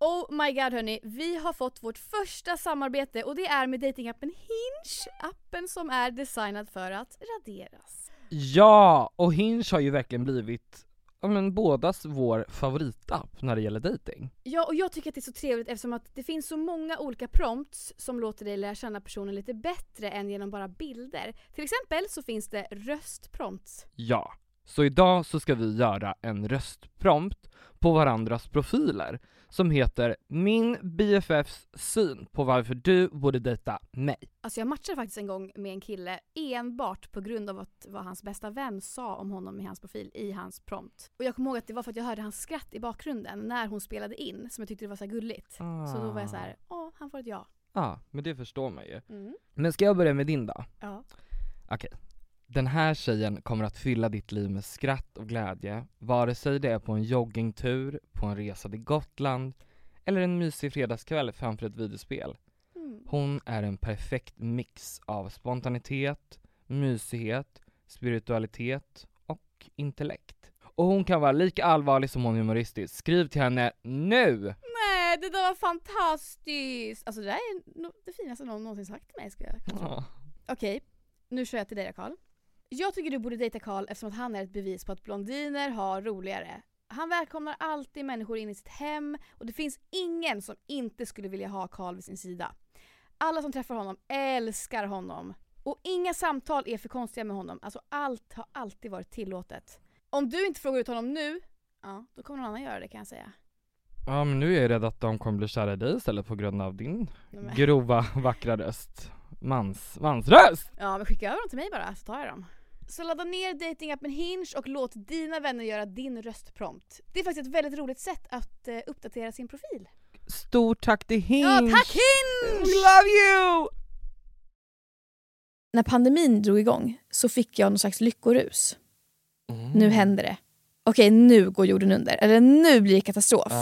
Oh my god hörni, vi har fått vårt första samarbete och det är med datingappen Hinge. Appen som är designad för att raderas. Ja, och Hinge har ju verkligen blivit ja, men bådas vår favoritapp när det gäller dating. Ja och jag tycker att det är så trevligt eftersom att det finns så många olika prompts som låter dig lära känna personen lite bättre än genom bara bilder. Till exempel så finns det röstprompts. Ja, så idag så ska vi göra en röstprompt på varandras profiler som heter Min BFFs syn på varför du borde dejta mig. Alltså jag matchade faktiskt en gång med en kille enbart på grund av att vad hans bästa vän sa om honom i hans profil i hans prompt. Och jag kommer ihåg att det var för att jag hörde hans skratt i bakgrunden när hon spelade in som jag tyckte det var så gulligt. Ah. Så då var jag så här, åh han får ett ja. Ja, men det förstår man ju. Mm. Men ska jag börja med din då? Ja. Okej. Den här tjejen kommer att fylla ditt liv med skratt och glädje, vare sig det är på en joggingtur, på en resa till Gotland eller en mysig fredagskväll framför ett videospel. Mm. Hon är en perfekt mix av spontanitet, mysighet, spiritualitet och intellekt. Och hon kan vara lika allvarlig som hon är humoristisk. Skriv till henne NU! Nej det där var fantastiskt! Alltså det där är no- det finaste någon någonsin sagt till mig ska jag kanske tro. Ja. Okej, nu kör jag till dig Karl. Jag tycker du borde dejta Karl eftersom att han är ett bevis på att blondiner har roligare. Han välkomnar alltid människor in i sitt hem och det finns ingen som inte skulle vilja ha Karl vid sin sida. Alla som träffar honom älskar honom. Och inga samtal är för konstiga med honom. Alltså allt har alltid varit tillåtet. Om du inte frågar ut honom nu, ja, då kommer någon annan göra det kan jag säga. ja men nu är jag rädd att de kommer bli kära i dig istället på grund av din Nej, grova, vackra röst. Mans, mansröst! Ja men skicka över dem till mig bara så tar jag dem. Så ladda ner datingappen Hinge och låt dina vänner göra din röstprompt. Det är faktiskt ett väldigt roligt sätt att eh, uppdatera sin profil. Stort tack till Hinge! Ja, tack Hinge! Love you! När pandemin drog igång så fick jag någon slags lyckorus. Nu händer det. Okej, nu går jorden under. Eller nu blir det katastrof.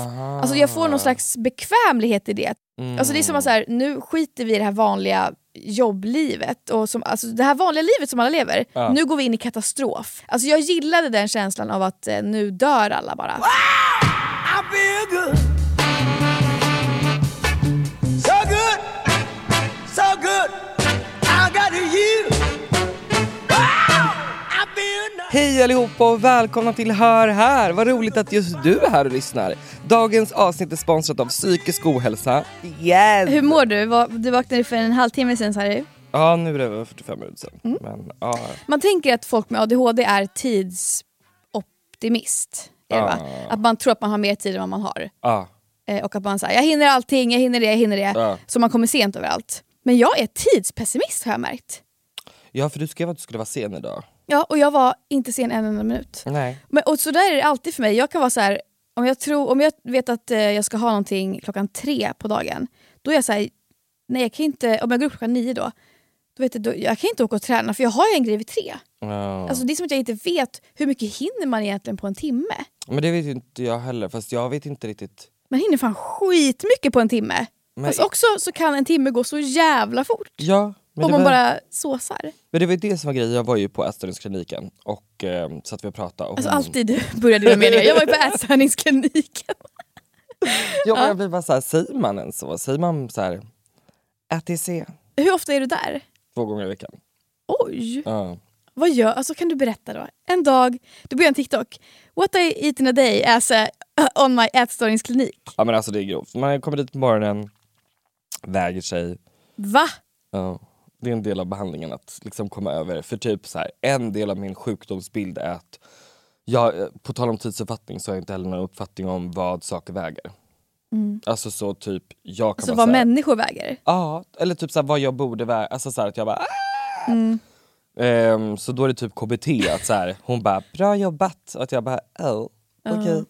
Alltså jag får någon slags bekvämlighet i det. Alltså det är som att så här, nu skiter vi i det här vanliga jobblivet, och som, alltså det här vanliga livet som alla lever. Ja. Nu går vi in i katastrof. Alltså jag gillade den känslan av att eh, nu dör alla bara. Hej allihopa och välkomna till Hör här! Vad roligt att just du är här och lyssnar. Dagens avsnitt är sponsrat av psykisk ohälsa. Yes! Hur mår du? Va- Du vaknade för en halvtimme sedan Harry. Ja, nu är det över 45 minuter sedan. Mm. Men, ja. Man tänker att folk med ADHD är tidsoptimist. Är det, va? Ah. Att man tror att man har mer tid än vad man har. Ja. Eh, och att man säger jag hinner allting, jag hinner det, jag hinner det. Ja. Så man kommer sent överallt. Men jag är tidspessimist har jag märkt. ja, för du skrev att du skulle vara sen idag. Ja, och jag var inte sen en enda minut. Nej. Men, och så där är det alltid för mig. Jag kan vara så här, om jag, tror, om jag vet att eh, jag ska ha någonting klockan tre på dagen, då är jag så här, nej jag kan inte, om jag går upp klockan nio då, Då vet jag, då, jag kan inte åka och träna för jag har ju en grej vid tre. Ja. Alltså, det är som att jag inte vet hur mycket hinner man egentligen på en timme. Men det vet ju inte jag heller, fast jag vet inte riktigt. Man hinner fan skitmycket på en timme. Men, Fast också så kan en timme gå så jävla fort. ja, men Om man var, bara såsar. men det var ju det som var grejen, jag var ju på ätstörningskliniken och eh, satt vi och pratade. Och Alltså hon- alltid börjar dina meningar. Jag var ju på ätstörningskliniken. Ja, jag blir bara såhär, säger man ens så? Säger man så här ATC Hur ofta är du där? två gånger i veckan? Oj! Ja. Vad gör, alltså kan du berätta då? En dag, du börjar en TikTok. What I eat in a day as a, on my ätstörningsklinik. ja men alltså det är grovt. Man kommer dit på morgonen, väger sig. Va? Ja. Det är en del av behandlingen att liksom komma över. För typ så här, en del av min sjukdomsbild är att jag, på tal om tidsuppfattning så har jag inte heller någon uppfattning om vad saker väger. Alltså så typ, jag kan Mm. Alltså vara vad så här- människor väger? Ja, eller typ så här, vad jag borde väga. Alltså så här, att jag bara "Ah!" Mm. Ehm, Så då är det typ KBT, att så här, hon bara bra jobbat och att jag bara oh, okej.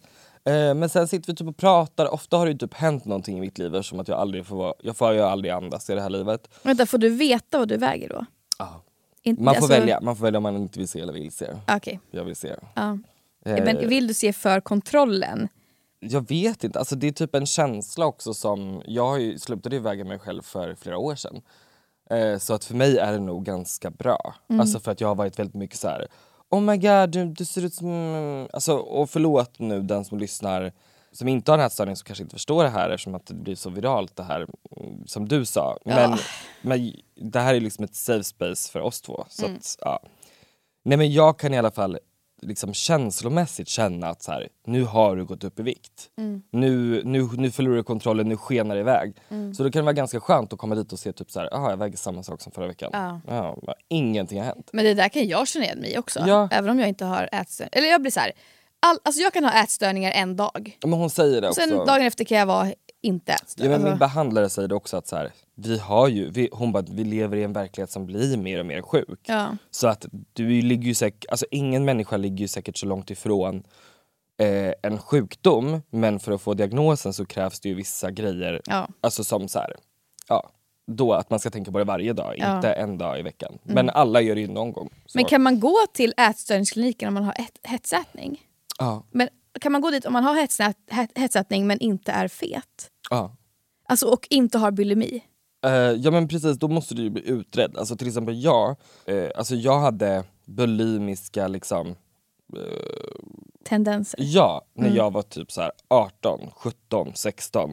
Ehm, men sen sitter vi typ och pratar, ofta har det typ hänt någonting i mitt liv som att jag aldrig får vara, jag får ju aldrig andas i det här livet. Vänta, får du veta vad du väger då? Ja. Inte, Man får alltså- välja, man får välja om man inte vill se eller vill se. Okej. Jag vill se. Ja. Eh, Men vill du se för kontrollen? Jag vet inte, alltså det är typ en känsla också som, jag har ju slutade ju väga mig själv för flera år sedan. Eh, så att för mig är det nog ganska bra. Alltså för att jag har varit väldigt mycket så här. Oh my god, du, du ser ut som... Alltså, och förlåt nu den som lyssnar som inte har en ätstörning som kanske inte förstår det här eftersom att det blir så viralt det här mm, som du sa. Men, men det här är liksom ett safe space för oss två. Så att, ja. Nej men jag kan i alla fall liksom känslomässigt känna att så här, nu har du gått upp i vikt. Nu, nu, nu förlorar du kontrollen, nu skenar det iväg. Så då kan det vara ganska skönt att komma dit och se typ så här, aha, jag väger samma sak som förra veckan. Ja. Ja, ingenting har hänt. Men det där kan jag känna igen mig också. Ja. Även om jag inte har ätstörningar. Eller jag blir så här. All, alltså jag kan ha ätstörningar en dag. Men hon säger det också. Sen dagen efter kan jag vara inte ätstörd. Ja, men Alltså, Min behandlare säger det också att så här, vi har ju, vi, hon bara, vi lever i en verklighet som blir mer och mer sjuk. ja. Så att du ligger ju säkert, alltså ingen människa ligger ju säkert så långt ifrån eh, en sjukdom men för att få diagnosen så krävs det ju vissa grejer, Ja. alltså som så här, ja, då att man ska tänka på det varje dag, Ja. Mm. inte en dag i veckan. Men alla gör det ju någon gång. Så, Men kan man gå till ätstörningskliniken om man har ett, hetsätning? ja, Men kan man gå dit om man har hetsät, het, hetsätning men inte är fet? ja. Alltså och inte har bulimi? Eh, ja men precis, då måste du ju bli utredd. Alltså till exempel jag, eh, alltså jag hade bulimiska liksom Tendenser? Ja, när Mm. jag var typ så här 18, 17, 16.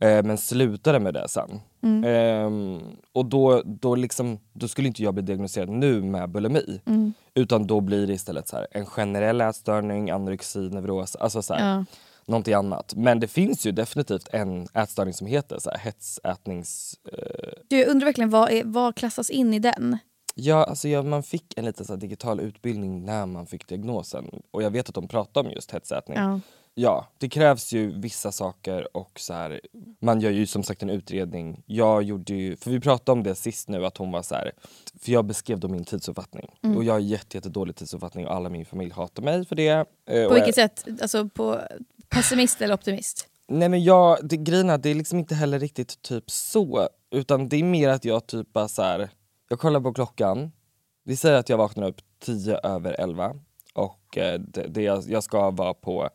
Eh, men slutade med det sen. Mm. Ehm, och då, då, liksom, då skulle inte jag bli diagnostiserad nu med bulimi. Mm. Utan då blir det istället så här, en generell ätstörning, anorexi, neuros, alltså så här, Ja. Någonting annat. Men det finns ju definitivt en ätstörning som heter så här, hetsätnings... Eh, Du, jag undrar verkligen vad, är, vad klassas in i den? Ja, alltså jag, man fick en liten så digital utbildning när man fick diagnosen. Och jag vet att de pratar om just hetsätning. Ja. Ja, det krävs ju vissa saker och så här, man gör ju som sagt en utredning. Jag gjorde ju, för vi pratade om det sist nu att hon var så här, för jag beskrev då min tidsuppfattning. Mm. Och jag har jätte, jätte dålig tidsuppfattning och alla i min familj hatar mig för det. Eh, På vilket jag, sätt? Alltså på pessimist eller optimist? Nej men jag, det, grejen är, det är liksom inte heller riktigt typ så. Utan det är mer att jag typ bara så här, jag kollar på klockan. Vi säger att jag vaknar upp 10 över 11 och eh, det, det jag, jag ska vara på,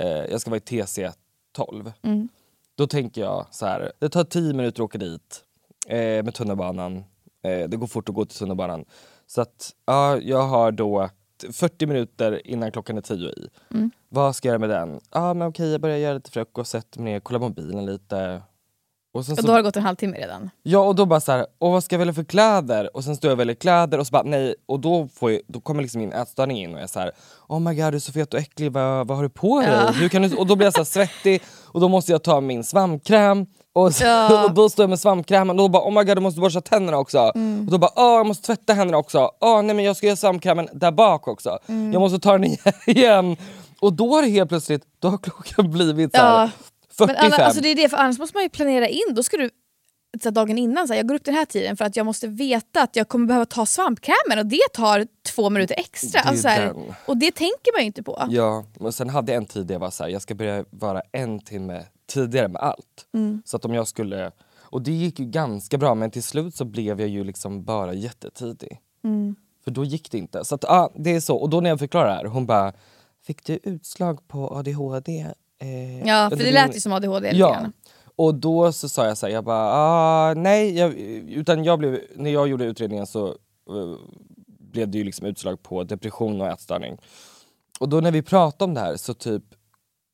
eh, jag ska vara i TC 12. Mm. Då tänker jag så här, det tar 10 minuter att åka dit eh, med tunnelbanan. Eh, det går fort att gå till tunnelbanan. Så att ja, jag har då t- 40 minuter innan klockan är 10 i. Mm. Vad ska jag göra med den? Ja men okej, jag börjar göra lite frukost, sätter mig ner, kollar mobilen lite. Och sen Och så, då har det gått en halvtimme redan. Ja och då bara så här, och vad ska jag välja för kläder? Och sen står jag och väljer kläder och så bara nej, och då, får jag, då kommer liksom min ätstörning in och jag är så här, oh my god du är så fet och äcklig, vad, vad har du på dig? Ja. Hur kan du? Och då blir jag så svettig och då måste jag ta min svampkräm och, så, Ja. och då står jag med svampkrämen och då bara oh my god du måste borsta tänderna också. Mm. Och då bara åh jag måste tvätta händerna också, åh nej men jag ska göra svampkrämen där bak också. Mm. Jag måste ta den igen. Och då har det helt plötsligt, då har klockan blivit så här, Ja. 45. Men alltså det är det, för annars måste man ju planera in. Då ska du så här, dagen innan, så här, jag går upp den här tiden för att jag måste veta att jag kommer behöva ta svampkrämen och det tar två minuter extra. Det Alltså, så här, och det tänker man ju inte på. Ja, men sen hade jag en tid där jag var så här, jag ska börja vara en timme tidigare med allt. Mm. Så att om jag skulle, Och det gick ju ganska bra men till slut så blev jag ju liksom bara jättetidig. För då gick det inte. Så att, ah, det är så. Och då när jag förklarar det här, hon bara Fick du utslag på ADHD? Eh, Ja, för det lät ju som ADHD Ja. grann. Och då så sa jag så här, jag bara ah, nej, jag, utan jag blev, när jag gjorde utredningen så eh, blev det ju liksom utslag på depression och ätstörning. Och då när vi pratade om det här så typ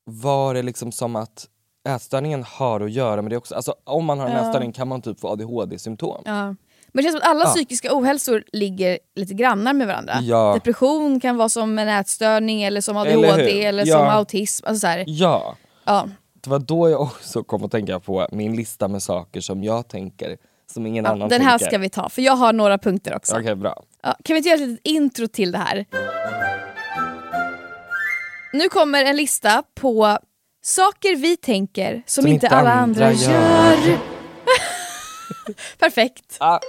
var det liksom som att ätstörningen har att göra med det också. Alltså om man har en Ja. ätstörning kan man typ få ADHD-symptom. Ja. Men det känns som att alla Ja. psykiska ohälsor ligger lite grannar med varandra. Ja. Depression kan vara som en ätstörning eller som Eller ADHD eller, hur? som autism. Alltså så här. Ja, Ja. det var då jag också kom att tänka på min lista med saker som jag tänker som ingen annan den här tänker. ska vi ta, för jag har några punkter också. Okej, bra. Ja, kan vi inte göra ett litet intro till det här? Nu kommer en lista på saker vi tänker som, inte alla andra, gör. Perfekt. Ah.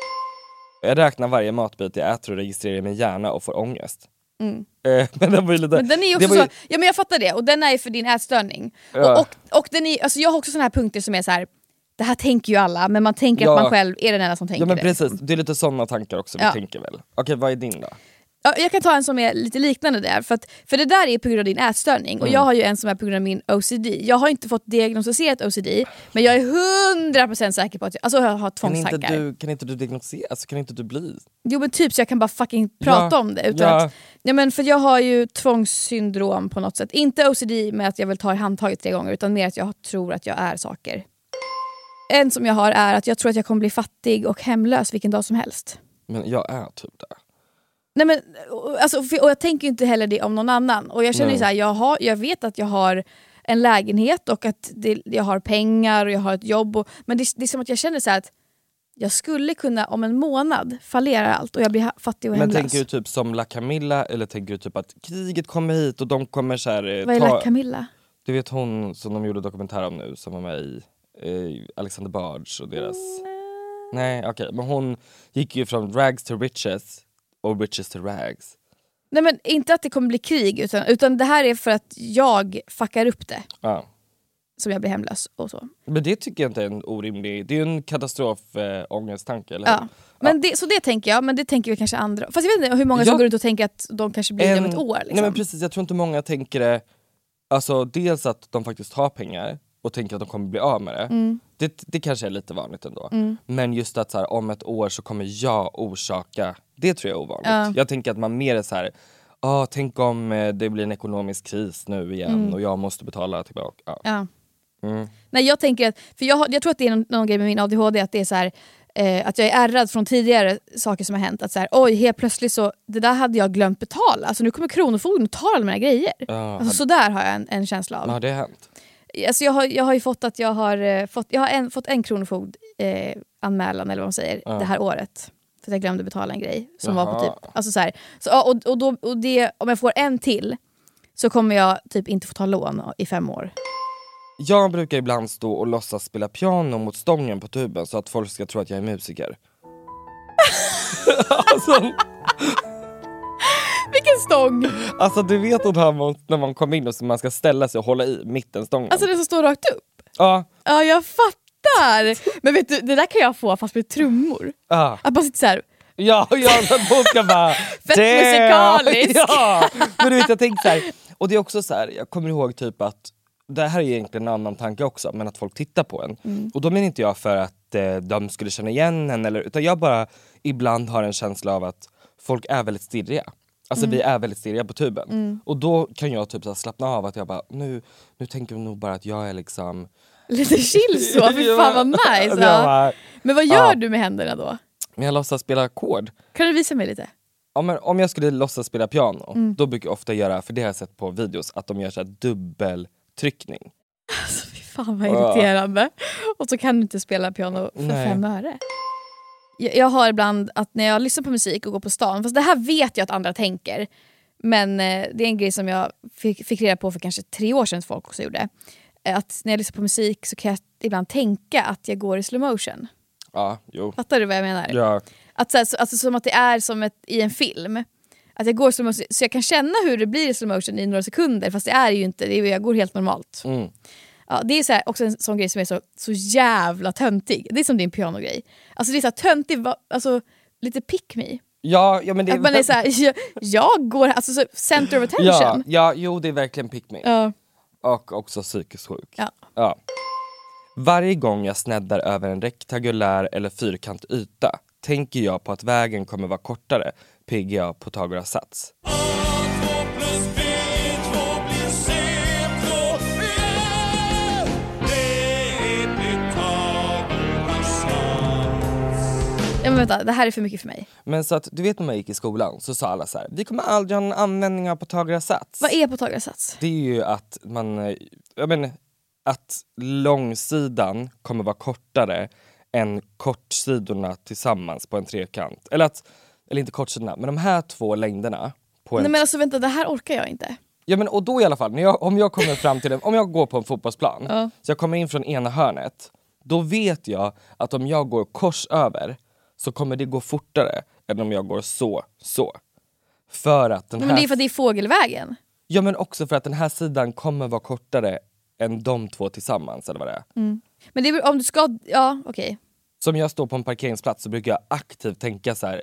Jag räknar varje matbit jag äter och registrerar min hjärna och får ångest. Mm. Eh, men den var ju lite... Men den är också var ju- så, ja men jag fattar det, och den är för din ätstörning. Ja. Och, och, och den är, alltså jag har också såna här punkter som är så här. det här tänker ju alla men man tänker Ja. att man själv är den enda som tänker Ja men det. precis, det är lite sådana tankar också Ja. vi tänker väl. Okej, vad är din då? Ja, jag kan ta en som är lite liknande där, för, att, för det där är på grund av din ätstörning Mm. och jag har ju en som är på grund av min OCD. Jag har inte fått diagnostiserat OCD men jag är 100% säker på att jag, alltså jag har Kan inte, tvångstankar. du, kan inte du diagnostisera, alltså kan inte du bli... Jo men typ så jag kan bara fucking prata Ja, om det. Utan ja. att, ja, men för jag har ju tvångssyndrom på något sätt. Inte OCD med att jag vill ta i handtaget tre gånger utan mer att jag tror att jag är saker. En som jag har är att jag tror att jag kommer bli fattig och hemlös vilken dag som helst. Men jag är typ där. Nej men, och- alltså, och jag tänker inte heller det om någon annan. Och jag känner ju så här, jag, har, jag vet att jag har en lägenhet och att det, jag har pengar och jag har ett jobb. Och, men det, det är som att jag känner så att jag skulle kunna om en månad fallera allt och jag blir fattig och Men hemlös. tänker du typ som La Camilla eller tänker du typ att kriget kommer hit och de kommer så här, eh, Vad är ta... La Camilla? Du vet hon som de gjorde dokumentär om nu som var med i eh, Alexander Bard och deras... Nej okej, men hon gick ju från rags to riches och riches to rags. Nej men inte att det kommer bli krig utan, utan det här är för att jag fuckar upp det Ja. som jag blir hemlös och så. Men det tycker jag inte är en orimlig, det är ju en katastrofångesttanke eller hur? Ja. Men det, så det tänker jag, men det tänker vi kanske andra. Fast jag vet inte hur många som Ja. går runt och tänker att de kanske blir om En- ett år. Liksom. Nej men precis, jag tror inte många tänker det, alltså dels att de faktiskt har pengar och tänker att de kommer bli av med det. Mm. Det, det kanske är lite vanligt ändå. Men just att så här, om ett år så kommer jag orsaka, det tror jag är ovanligt. Ja. Jag tänker att man mer är så här, ah, tänk om eh, det blir en ekonomisk kris nu igen och jag måste betala tillbaka. Ja. Ja. Mm. Nej jag tänker att, för jag, jag tror att det är någon, någon grej med min ADHD, att det är så här, eh, att jag är ärrad från tidigare saker som har hänt. Att så här, oj helt plötsligt så, det där hade jag glömt betala, så nu kommer Kronofogden och tar alla mina grejer. Ja, Alltså, så där har jag en, en känsla av. men har det hänt? Alltså jag, har, jag har ju fått att jag har eh, fått, jag har en, fått en kronofogd eh, anmälan eller vad man säger Ja. det här året. Att jag glömde betala en grej som var på typ, alltså så här. Så, och, och, då, och det, om jag får en till så kommer jag typ inte få ta lån i fem år. Jag brukar ibland stå och låtsas spela piano mot stången på tuben så att folk ska tro att jag är musiker. alltså, Vilken stång! alltså du vet när man kommer in och så man ska ställa sig och hålla i mittenstången. Alltså den som står rakt upp. ja, Ja jag fattar! Men vet du, det där kan jag få fast med trummor. ja. Att bara sitta såhär, Ja, ja ska bara... Fett "Damn!" musikalisk. Ja, men du vet jag tänkte så här, och det är också så här, jag kommer ihåg typ att det här är egentligen en annan tanke också, men att folk tittar på en. Mm. Och då menar inte jag för att eh, de skulle känna igen en, eller, utan jag bara ibland har en känsla av att folk är väldigt stirriga. Alltså Mm. vi är väldigt stirriga på tuben. Och då kan jag typ så slappna av att jag bara, nu, nu tänker de nog bara att jag är liksom... lite chill så, fy fan vad nice. Ja. Men vad gör Ja. du med händerna då? Jag låtsas spela ackord. Kan du visa mig lite? Ja, om jag skulle låtsas spela piano, Mm. då brukar jag ofta göra, för det har jag sett på videos, att de gör så här dubbeltryckning. Alltså fy fan vad irriterande. Och så kan du inte spela piano för Nej. fem öre. Jag, jag har ibland att när jag lyssnar på musik och går på stan, fast det här vet jag att andra tänker, men eh, det är en grej som jag fick, fick reda på för kanske tre år sedan folk också gjorde. Att när jag lyssnar på musik så kan jag ibland tänka att jag går i slow motion. Ja, jo. Fattar du vad jag menar? Ja, Att, så här, så, alltså, som att det är som ett, i en film. Att jag går i slow motion, så jag kan känna hur det blir i slow motion i några sekunder fast det är ju inte, det är, jag går helt normalt. mm. Ja, det är så här, också en sån grej som är så, så jävla töntig. Det är som din pianogrej. Alltså det är så här töntig, alltså lite pick me. Ja, ja men det Att man är så här, jag, jag går, alltså så center of ja, attention. ja, jo det är verkligen pick me. Ja. Och också psykiskt sjuk. Ja. Ja. Varje gång jag sneddar över en rektangulär eller fyrkant yta tänker jag på att vägen kommer vara kortare, PGA Pythagoras sats. Men vänta, det här är för mycket för mig. Men så att du vet när man gick i skolan så sa alla så här, vi kommer aldrig ha någon användning av Pythagoras sats. Vad är Pythagoras sats? Det är ju att man, eh, jag menar, att långsidan kommer vara kortare än kortsidorna tillsammans på en trekant. Eller att, eller inte kortsidorna, men de här två längderna på en Nej men alltså vänta, det här orkar jag inte. Ja men och då i alla fall, när jag, om jag kommer fram till det, om jag går på en fotbollsplan, Ja. så jag kommer in från ena hörnet, då vet jag att om jag går kors över så kommer det gå fortare än om jag går så, så. För att den här... men det är för att det är fågelvägen. Ja men också för att den här sidan kommer vara kortare än de två tillsammans eller vad det är. Men det är, om du ska, ja okej. Så om jag står på en parkeringsplats så brukar jag aktivt tänka så här.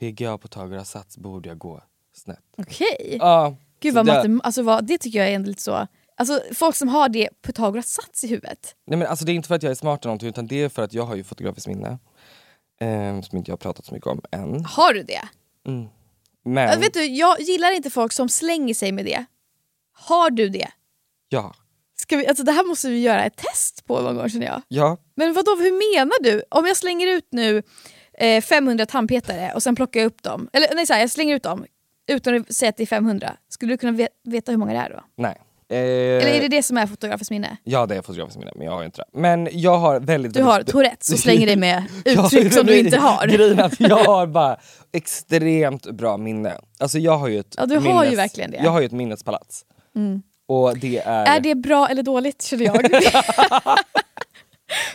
PGA på Pythagoras sats borde jag gå snett. Okej. Ja, Gud vad det- matem- alltså vad, det tycker jag är lite så, alltså folk som har det Pythagoras sats i huvudet. Nej men alltså det är inte för att jag är smart eller någonting utan det är för att jag har ju fotografiskt minne. Eh, som inte jag har pratat så mycket om än. Har du det? Men, Ja, vet du, jag gillar inte folk som slänger sig med det. Har du det? ja. Ska vi, alltså det här måste vi göra ett test på någon gång känner jag. Ja, Men vadå, hur menar du? Om jag slänger ut nu eh, 500 tandpetare och sen plockar jag upp dem, eller nej så här, jag slänger ut dem utan att säga att det är 500, skulle du kunna ve- veta hur många det är då? nej. Eh, Eller är det det som är fotografiskt minne? Ja det är fotografiskt minne men jag har ju inte det. Men jag har väldigt... Du har väldigt- Tourettes och slänger dig med uttryck som du inte har. Grejen att jag har bara extremt bra minne. Alltså jag har ju ett Ja, du har ju verkligen det. Jag har ju ett minnespalats. Och det är... Är det bra eller dåligt känner jag?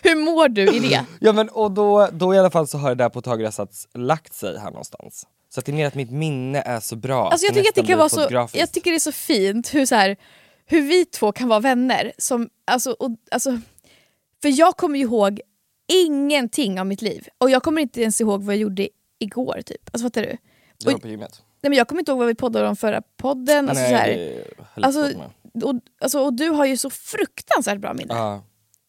hur mår du i det? Ja men och då, då i alla fall så har det där på Pythagoras lagt sig här någonstans. Så att det är mer att mitt minne är så bra Alltså jag tycker att det kan vara så, jag tycker det är så fint hur, så här, hur vi två kan vara vänner. Som, alltså, och, alltså, för jag kommer ju ihåg ingenting av mitt liv. Och jag kommer inte ens ihåg vad jag gjorde igår. Typ. Alltså fattar du? Jag var på gymmet. Nej, men jag kommer inte ihåg vad vi poddade om förra podden. Alltså, så här, alltså, jag och, alltså, och du har ju så fruktansvärt bra minne. Ja.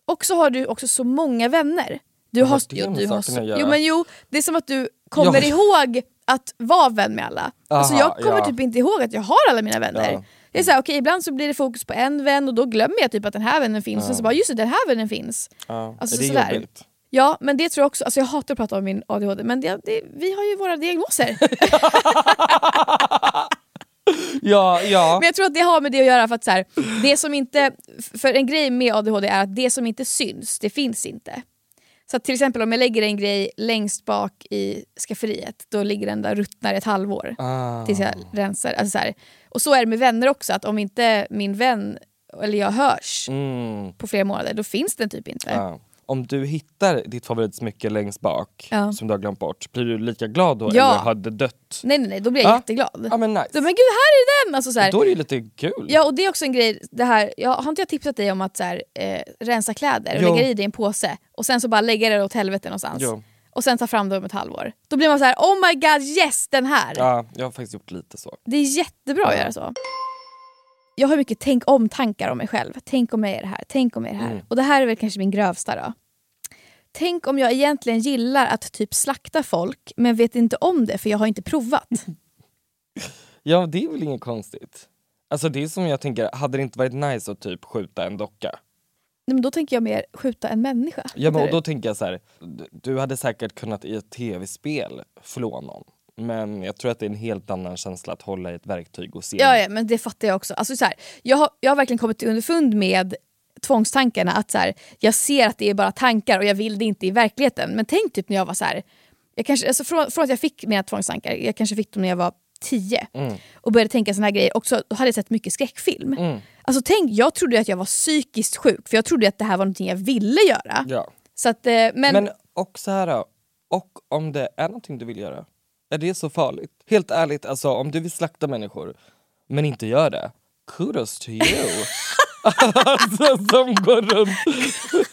Och så har du också så många vänner. Du Vad har, jo, du har så, jo, men jo, det är som att du kommer Ja. ihåg att vara vän med alla. alltså Aha, jag kommer ja. typ inte ihåg att jag har alla mina vänner. Ja. Det är så här, okej, ibland så blir det fokus på en vän och då glömmer jag typ att den här vännen finns. Och sen så bara, just det, den här vännen finns. Ja. Alltså, det är sådär. jobbigt. Ja, men det tror jag också, alltså jag hatar att prata om min ADHD, men det, det, vi har ju våra diagnoser. Ja, ja. Men jag tror att det har med det att göra för att så här, det som inte, för en grej med ADHD är att det som inte syns, det finns inte. Så till exempel om jag lägger en grej längst bak i skafferiet, då ligger den där och ruttnar i ett halvår Ah. tills jag rensar. Alltså så här. Och så är det med vänner också, att om inte min vän eller jag hörs Mm. på flera månader, då finns den typ inte. Ja. Om du hittar ditt favoritsmycke längst bak Ja. som du har glömt bort, blir du lika glad då Ja. eller har det dött? Nej nej nej, då blir jag Ja. jätteglad. Ja men nice. Då, men gud, här är den! Alltså, så här, Då är det ju lite kul. Ja och det är också en grej, det här, jag, har inte jag tipsat dig om att så här, eh, rensa kläder och Jo. lägga i det i en påse och sen så bara lägga det åt helvete någonstans. Jo. Och sen ta fram det om ett halvår. Då blir man så här: oh my god yes den här! Ja, jag har faktiskt gjort lite så. Det är jättebra att göra så. Jag har mycket tänk om-tankar om mig själv. Tänk om jag är det här, tänk om jag är det här. Mm. Och det här är väl kanske min grövsta då. Tänk om jag egentligen gillar att typ slakta folk men vet inte om det för jag har inte provat. Ja, det är väl inget konstigt. Alltså det är som jag tänker, hade det inte varit nice att typ skjuta en docka? Nej, men då tänker jag mer skjuta en människa. Ja, men och då tänker jag så här, du- du hade säkert kunnat i ett tv-spel flå någon. Men jag tror att det är en helt annan känsla att hålla i ett verktyg och se. Ja, ja, men det fattar jag också. Alltså, så här, jag, har, jag har verkligen kommit till underfund med tvångstankarna. Att så här, jag ser att det är bara tankar och jag vill det inte i verkligheten. Men tänk typ när jag var så här, jag kanske, alltså från, från att jag fick mina tvångstankar, jag kanske fick dem när jag var tio Mm. och började tänka såna här grejer. Och så hade jag sett mycket skräckfilm. Mm. Alltså tänk, jag trodde att jag var psykiskt sjuk för jag trodde att det här var någonting jag ville göra. Ja. Så att, eh, men, Men och så här, då, och om det är någonting du vill göra, är det så farligt? Helt ärligt, alltså om du vill slakta människor men inte gör det, kudos to you. alltså, som går runt.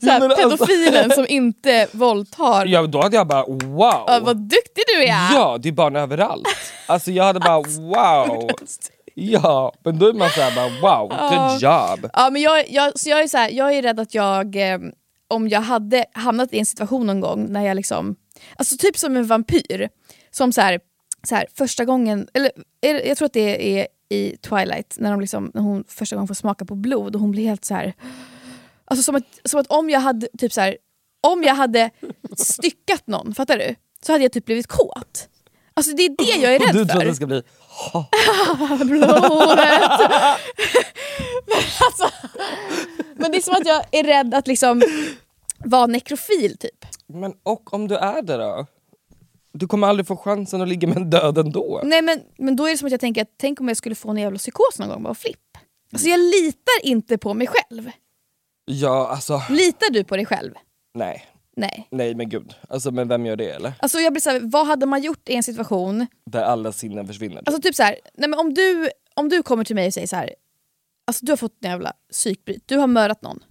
Såhär, men alltså- pedofilen som inte våldtar. Ja, då hade jag bara wow. Ja, vad duktig du är! Ja, det är barn överallt. Alltså jag hade bara wow. Ja, men då är man såhär bara wow, good job. Ja, men jag, jag, så jag, är så här, jag är rädd att jag, eh, om jag hade hamnat i en situation någon gång när jag liksom, alltså typ som en vampyr, som så här, så här, första gången, eller är jag tror att det är i Twilight, när, de liksom, när hon första gången får smaka på blod och hon blir helt så här. Alltså som att, som att om jag hade typ så här, om jag hade styckat någon, fattar du? Så hade jag typ blivit kåt. Alltså det är det jag är Och du rädd tror att för. det ska bli blodet. men, alltså, men det är som att jag är rädd att liksom vara nekrofil typ. Men och om du är det då? Du kommer aldrig få chansen att ligga med en död ändå. Nej men, men då är det som att jag tänker att tänk om jag skulle få en jävla psykos någon gång bara flipp. Alltså jag litar inte på mig själv. Ja, alltså Litar du på dig själv? nej. Nej. Nej men gud, alltså, men vem gör det eller? Alltså jag blir såhär, vad hade man gjort i en situation, Där alla sinnen försvinner. alltså typ såhär, nej men om du, om du kommer till mig och säger så här. Alltså du har fått en jävla psykbryt, du har mördat någon.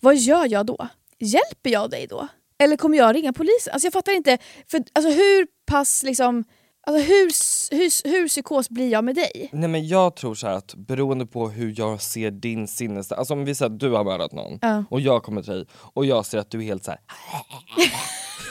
Vad gör jag då? Hjälper jag dig då? Eller kommer jag ringa polisen? Alltså jag fattar inte, för alltså hur pass liksom, alltså hur, hur, hur psykos blir jag med dig? Nej men jag tror så här att beroende på hur jag ser din sinnes... Alltså om vi säger att du har mördat någon Ja. och jag kommer till dig och jag ser att du är helt så här.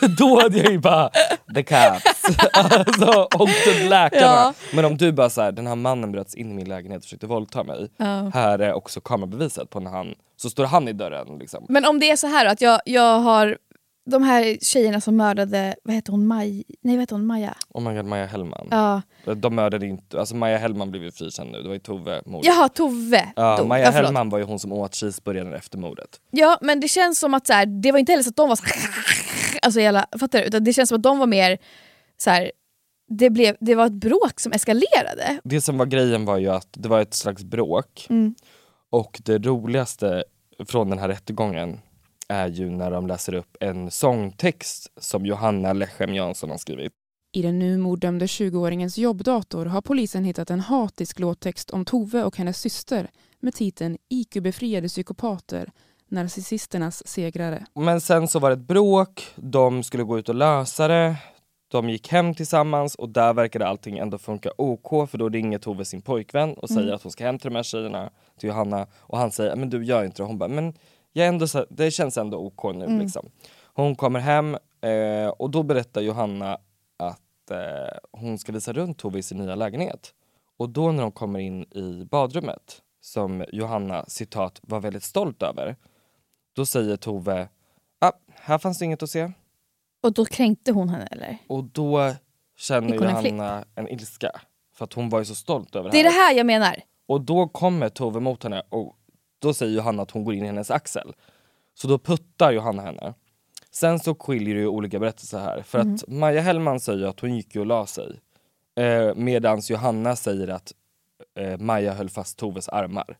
Då hade jag ju bara the cops. alltså, och till läkarna. Ja. Men om du bara så här, den här mannen bröt in i min lägenhet och försökte våldta mig. Ja. Här är också kamerabeviset på när han, så står han i dörren liksom. Men om det är så här att jag, jag har de här tjejerna som mördade, vad heter hon, Maj, nej vad heter hon, Maja? Oh my god, Maja Hellman. Ja. De mördade inte, alltså Maja Hellman blev ju frikänd nu, det var ju Tove mordet. Jaha, Tove Ja, dog. Maja Ja, förlåt. Hellman var ju hon som åt cheeseburgaren efter mordet. Ja men det känns som att så här, det var inte heller så att de var så alltså hela, fattar du? Utan det känns som att de var mer så här, det, blev, det var ett bråk som eskalerade. Det som var grejen var ju att det var ett slags bråk Mm. och det roligaste från den här rättegången är ju när de läser upp en sångtext som Johanna Lechem Jansson har skrivit. I den nu morddömde 20-åringens jobbdator har polisen hittat en hatisk låttext om Tove och hennes syster med titeln IQ-befriade psykopater, narcissisternas segrare. Men sen så var det ett bråk, de skulle gå ut och lösa det, de gick hem tillsammans och där verkade allting ändå funka OK för då ringer Tove sin pojkvän och säger att hon ska hem till de här tjejerna, till Johanna och han säger men du gör inte det. Hon bara men jag är ändå så, det känns ändå OK nu liksom. Hon kommer hem eh, och då berättar Johanna att eh, hon ska visa runt Tove i sin nya lägenhet. Och då när de kommer in i badrummet, som Johanna citat var väldigt stolt över, då säger Tove ah, här fanns det inget att se. Och då kränkte hon henne eller? Och då känner hon en Johanna en, ilska. För att hon var ju så stolt över Det är det det här. här jag menar. Och då kommer Tove mot henne och då säger Johanna att hon går in i hennes axel. Så då puttar Johanna henne. Sen så skiljer det ju olika berättelser här. För att Maja Hellman säger att hon gick och la sig. Eh, Medan Johanna säger att eh, Maja höll fast Toves armar.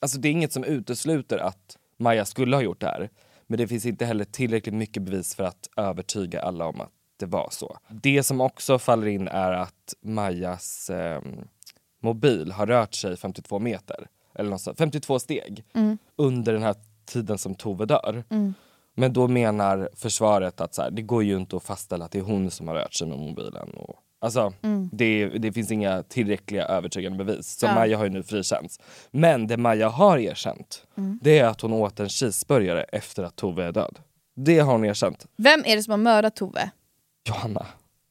Alltså det är inget som utesluter att Maja skulle ha gjort det här. Men det finns inte heller tillräckligt mycket bevis för att övertyga alla om att det var så. Det som också faller in är att Majas eh, mobil har rört sig 52 meter, eller något sånt, 52 steg under den här tiden som Tove dör. Men då menar försvaret att så här, det går ju inte att fastställa att det är hon som har rört sig med mobilen. Och, alltså, det, det finns inga tillräckliga övertygande bevis. Så Ja. Maja har ju nu frikänts. Men det Maja har erkänt, det är att hon åt en cheeseburgare efter att Tove är död. Det har hon erkänt. Vem är det som har mördat Tove? Johanna.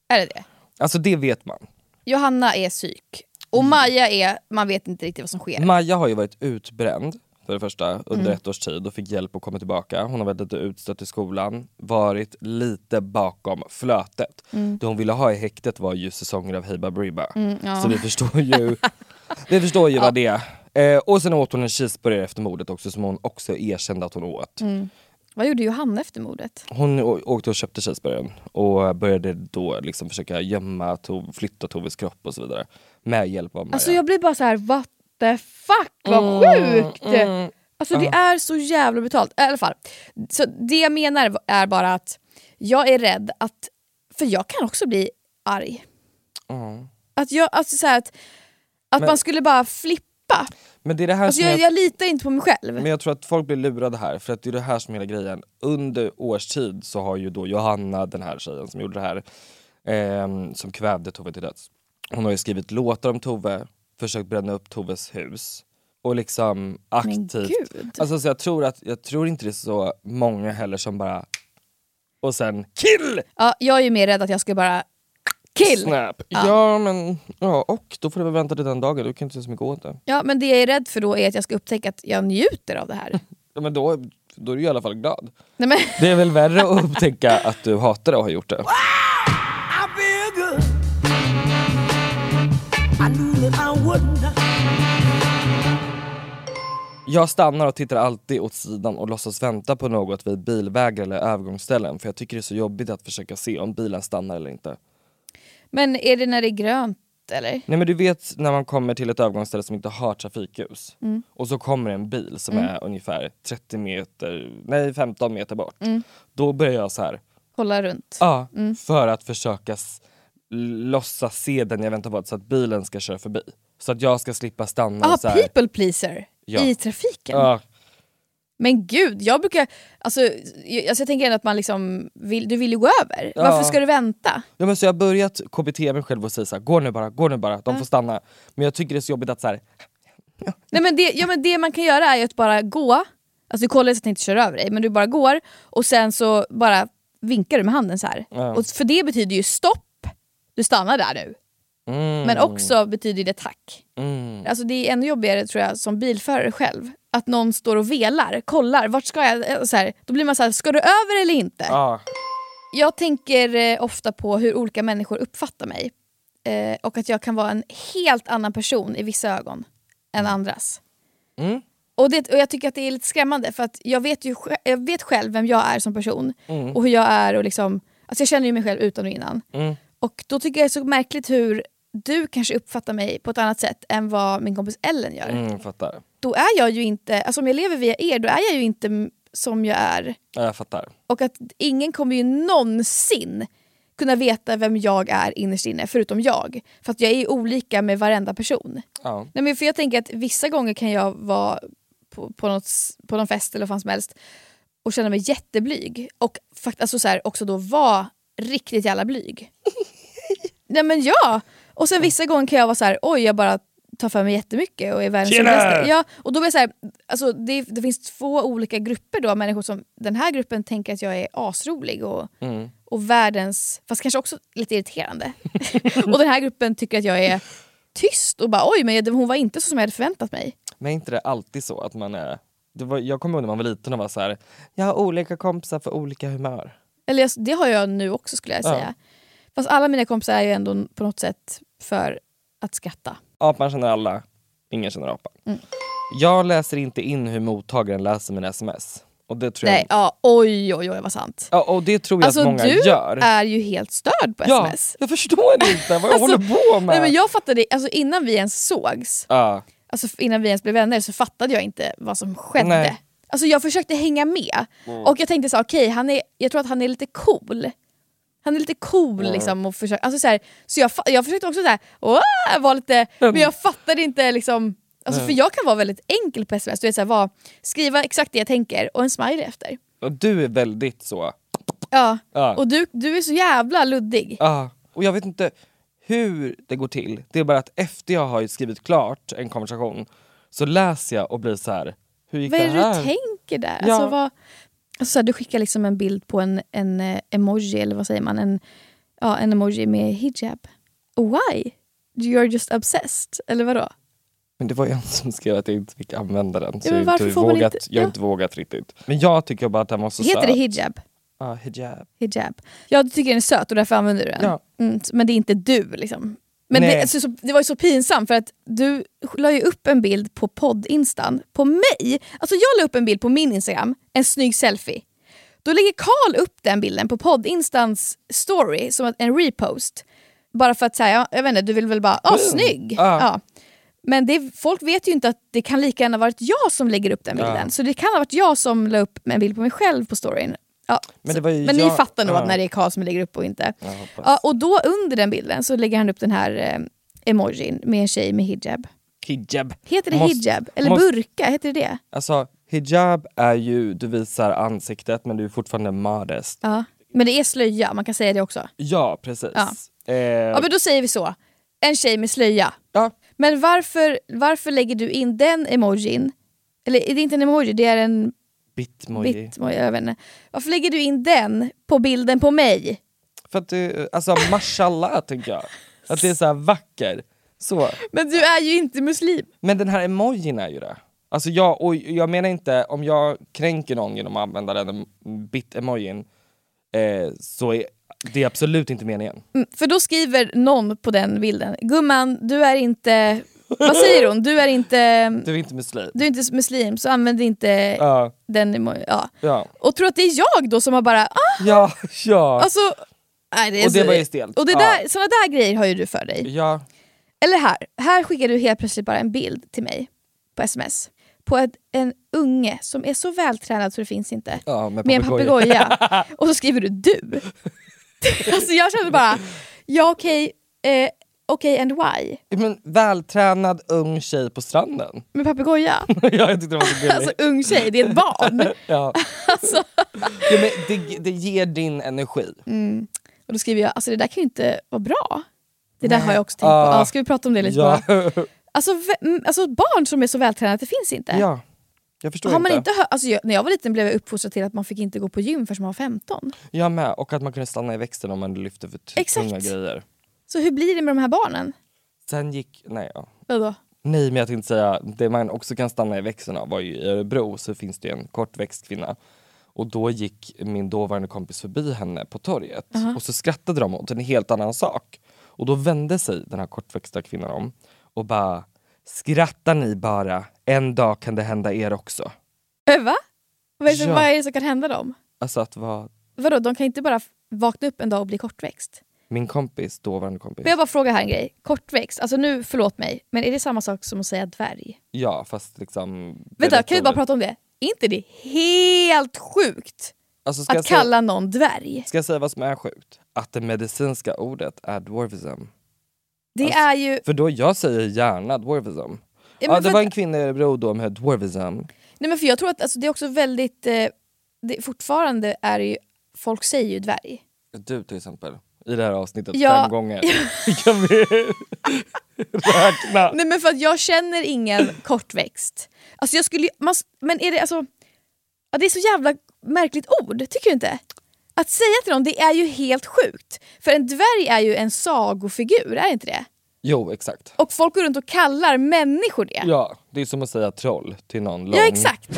Är det det? Alltså det vet man. Johanna är psyk. Och Maja är, man vet inte riktigt vad som sker. Maja har ju varit utbränd för det första under Mm. ett års tid och fick hjälp att komma tillbaka. Hon har varit lite utstött i skolan, varit lite bakom flötet. Det hon ville ha i häktet var ju säsonger av Hey Baberiba. Mm, ja. Så vi förstår ju, vi förstår ju vad det är. Eh, och sen åt hon en cheeseburgare efter mordet också som hon också erkände att hon åt. Mm. Vad gjorde Johanna efter mordet? Hon åkte och köpte cheeseburgaren och började då liksom försöka gömma, Tove, flytta Toves kropp och så vidare. Med hjälp av Maja. Alltså jag blir bara så här: what the fuck vad sjukt! Mm. Alltså det är så jävla brutalt. I alla fall. Så det jag menar är bara att jag är rädd att, för jag kan också bli arg. Mm. Att jag, alltså så här att, Att Men- man skulle bara flippa. Men det är det här Alltså som jag, jag, jag litar inte på mig själv. men jag tror att folk blir lurade här, för att det är det här som är hela grejen. Under årstid så har ju då Johanna, den här tjejen som gjorde det här, ehm, som kvävde Tove till döds. Hon har ju skrivit låtar om Tove, försökt bränna upp Toves hus. Och liksom aktivt. Alltså så jag tror att, jag tror inte det är så många heller som bara och sen kill! Ja, jag är ju mer rädd att jag ska bara kill. Snap. Ja. Ja. men, ja och då får du väl vänta till den dagen, du kan inte göra så mycket åt det. Ja, men det jag är rädd för då är att jag ska upptäcka att jag njuter av det här. Ja, men då, då är du i alla fall glad. Nej, men, Det är väl värre att upptäcka att du hatar det och har gjort det. Jag stannar och tittar alltid åt sidan och låtsas vänta på något vid bilvägar eller övergångsställen för jag tycker det är så jobbigt att försöka se om bilen stannar eller inte. men är det när det är grönt eller? Nej men du vet när man kommer till ett övergångsställe som inte har trafikljus Mm. och så kommer en bil som är ungefär 30 meter, nej 15 meter bort. Mm. Då börjar jag så här. Kolla runt. Ja, Mm. för att försöka låtsas se den jag väntar på så att bilen ska köra förbi. Så att jag ska slippa stanna Ah, så här. people pleaser Ja. i trafiken. Ja, Men gud, jag brukar... Alltså, jag, alltså jag tänker ändå att man liksom vill, du vill ju gå över. Ja. Varför ska du vänta? ja men så jag har börjat KBT mig själv och säga så här, gå nu bara, gå nu bara, de får stanna. Men jag tycker det är så jobbigt att så här, Nej, men det, ja, men det man kan göra är ju att bara gå. Alltså du kollar så att den inte kör över dig, men du bara går och sen så bara vinkar du med handen så här. Ja. Och för det betyder ju stopp, du stannar där nu. mm, Men också betyder det tack. mm. Alltså det är ännu jobbigare tror jag som bilförare själv. Att någon står och velar, kollar, vart ska jag? Så här, då blir man så här, ska du över eller inte? Ja. Jag tänker eh, ofta på hur olika människor uppfattar mig. Eh, och att jag kan vara en helt annan person i vissa ögon än andras. Mm. Och, det, och jag tycker att det är lite skrämmande för att jag vet ju jag vet själv vem jag är som person. Mm. Och hur jag är och liksom, alltså jag känner ju mig själv utan och innan. Och då tycker jag det är så märkligt hur du kanske uppfattar mig på ett annat sätt än vad min kompis Ellen gör. Mm, fattar. Då är jag ju inte, alltså om jag lever via er, då är jag ju inte som jag är. Ja, jag fattar. Och att ingen kommer ju någonsin kunna veta vem jag är innerst inne, förutom jag. För att jag är ju olika med varenda person. Ja. Nej, men för jag tänker att vissa gånger kan jag vara på, på, något, på någon fest eller vad fan som helst och känna mig jätteblyg. Och fakt- alltså så här, också då vara riktigt jävla blyg. Nej men ja! Och sen vissa gånger kan jag vara så här, oj jag bara tar för mig jättemycket och är världens. Ja, och då blir så här, alltså det, det finns två olika grupper då, människor som den här gruppen tänker att jag är asrolig och, Mm. och världens, fast kanske också lite irriterande. och den här gruppen tycker att jag är tyst och bara oj men hon var inte så som jag hade förväntat mig. Men är inte det alltid så att man är... Var, jag kommer ihåg när man var liten och var så här, jag har olika kompisar för olika humör. Eller det har jag nu också skulle jag Ja. Fast alla mina kompisar är ju ändå på något sätt för att skratta. Apan känner alla, ingen känner apan. Mm. Jag läser inte in hur mottagaren läser mina sms. Och det tror Nej, jag, ja, oj oj oj vad sant. ja, och det tror jag Alltså att många du gör. är ju helt störd på ja, sms. jag förstår inte vad jag Alltså, håller på med. Nej, men jag fattade, alltså innan vi ens sågs, ja, alltså innan vi ens blev vänner så fattade jag inte vad som skedde. Nej. Alltså jag försökte hänga med och jag tänkte så okej, han är, jag tror att han är lite cool. Han är lite cool Mm. liksom. Och försöka, alltså så här, så jag, jag försökte också så här, "Åh!" vara lite, men jag fattade inte liksom Alltså för jag kan vara väldigt enkel på sms, du vet, så här, vad, skriva exakt det jag tänker och en smiley efter. och du är väldigt så. Ja, Ja. och du, du är så jävla luddig. Ja, och jag vet inte hur det går till. Det är bara att efter jag har skrivit klart en konversation så läser jag och blir så här. hur gick Vad är det det här? du tänker där? Ja. Alltså, vad, alltså, så här, du skickar liksom en bild på en, en eh, emoji, eller vad säger man? En, ja, en emoji med hijab. Why? You're just obsessed, eller vadå? Men det var ju en som skrev att jag inte fick använda den. Så Ja, jag, inte vågat, inte- jag har Ja. inte vågat riktigt. Men jag tycker bara att den var så Heter söt. det hijab? Ja, hijab. hijab? Ja, du tycker den är söt och därför använder du den. Ja. Mm, men det är inte du liksom. Men det, alltså, så, det var ju så pinsamt för att du la ju upp en bild på podd-instan på mig. Alltså jag la upp en bild på min Instagram, en snygg selfie. Då lägger Karl upp den bilden på podd-instans story som en repost. Bara för att säga, ja, jag vet inte, du vill väl bara, åh snygg! Ja. Ja. Men det, folk vet ju inte att det kan lika gärna varit jag som lägger upp den bilden. Ja. Så det kan ha varit jag som la upp en bild på mig själv på storyn. Ja, Men men ni jag- fattar nog ja. när det är Karl som lägger upp och inte. Ja, och då under den bilden så lägger han upp den här emojin med en tjej med hijab. Hijab. Heter det Måste- hijab? Eller måste- burka? Heter det det? Alltså hijab är ju, du visar ansiktet men du är fortfarande modest. Ja. Men det är slöja, man kan säga det också. Ja precis. Ja. Eh, Ja men då säger vi så. En tjej med slöja. ja. Men varför, varför lägger du in den emojin? Eller är det inte en emoji, det är en Bitmoji. bitmoji. Jag vet inte. Varför lägger du in den på bilden på mig? För att det, alltså mashallah tycker jag. Att det är så här vacker. Så. Men du är ju inte muslim. Men den här emojin är ju det. Alltså jag, och jag menar inte om jag kränker någon genom att använda den bit-emojin eh, så är det är absolut inte meningen. Mm, För då skriver någon på den bilden, gumman du är inte, vad säger hon? Du är inte, Du är inte muslim. du är inte muslim så använd inte Ja, den. Ja. ja, Och tror att det är jag då som har bara, ah, ja, ja. alltså... Nej, det är och det var ju stelt. Och det ja. där, såna där grejer har ju du för dig. Ja, Eller här, här skickar du helt plötsligt bara en bild till mig på sms. På ett, en unge som är så vältränad så det finns inte. ja med, Med en papegoja. Och så skriver du du. alltså jag kände bara, ja okej, eh, okej and why? Men vältränad ung tjej på stranden. Med papegoja? ja, jag tyckte det var så alltså ung tjej, det är ett barn. ja. alltså. ja, men det, det ger din energi. mm. Och då skriver jag, alltså det där kan ju inte vara bra. Det där Nej. har jag också tänkt Ah. på. Ja, ska vi prata om det lite Ja. Alltså, alltså barn som är så vältränade, det finns inte. ja, jag förstår Har man inte. inte alltså jag, när jag var liten blev jag uppfostrad till att man fick inte gå på gym förrän man var 15. Jag med, och att man kunde stanna i växten om man lyfte för tunga grejer. Så hur blir det med de här barnen? Sen gick, nej ja. Vadå? Nej men jag tänkte säga, det man också kan stanna i växten av var ju i Örebro så finns det en kortväxt kvinna. Och då gick min dåvarande kompis förbi henne på torget och så skrattade de åt en helt annan sak. Och då vände sig den här kortväxta kvinnan om och bara Skrattar ni bara, en dag kan det hända er också. Äh, va? Vad är, det, Ja. vad är det som kan hända dem? Alltså att vara Vadå, de kan inte bara vakna upp en dag och bli kortväxt? Min kompis, dåvarande kompis. Får jag bara fråga här en grej? Kortväxt, alltså nu förlåt mig, men är det samma sak som att säga dvärg? Ja fast liksom... Vänta, kan vi bara prata om det? Är inte det helt sjukt alltså, att säga- kalla någon dvärg? Ska jag säga vad som är sjukt? Att det medicinska ordet är dwarfism. Det Alltså, är ju... För då jag säger gärna dwarfism. Ja, Ja, men det var att- en kvinna i Örebro då med dwarfism. Nej men för jag tror att alltså, det är också väldigt... Eh, det, fortfarande är det ju... Folk säger ju dvärg. Du till exempel, i det här avsnittet Ja. fem gånger. kan vi räkna? Nej men för att jag känner ingen kortväxt. Alltså jag skulle man, Men är det alltså... Ja, det är så jävla märkligt ord, tycker du inte? Att säga till någon, det är ju helt sjukt. För en dvärg är ju en sagofigur, är det inte det? Jo exakt. Och folk går runt och kallar människor det. Ja, det är som att säga troll till någon lång. Ja, exakt.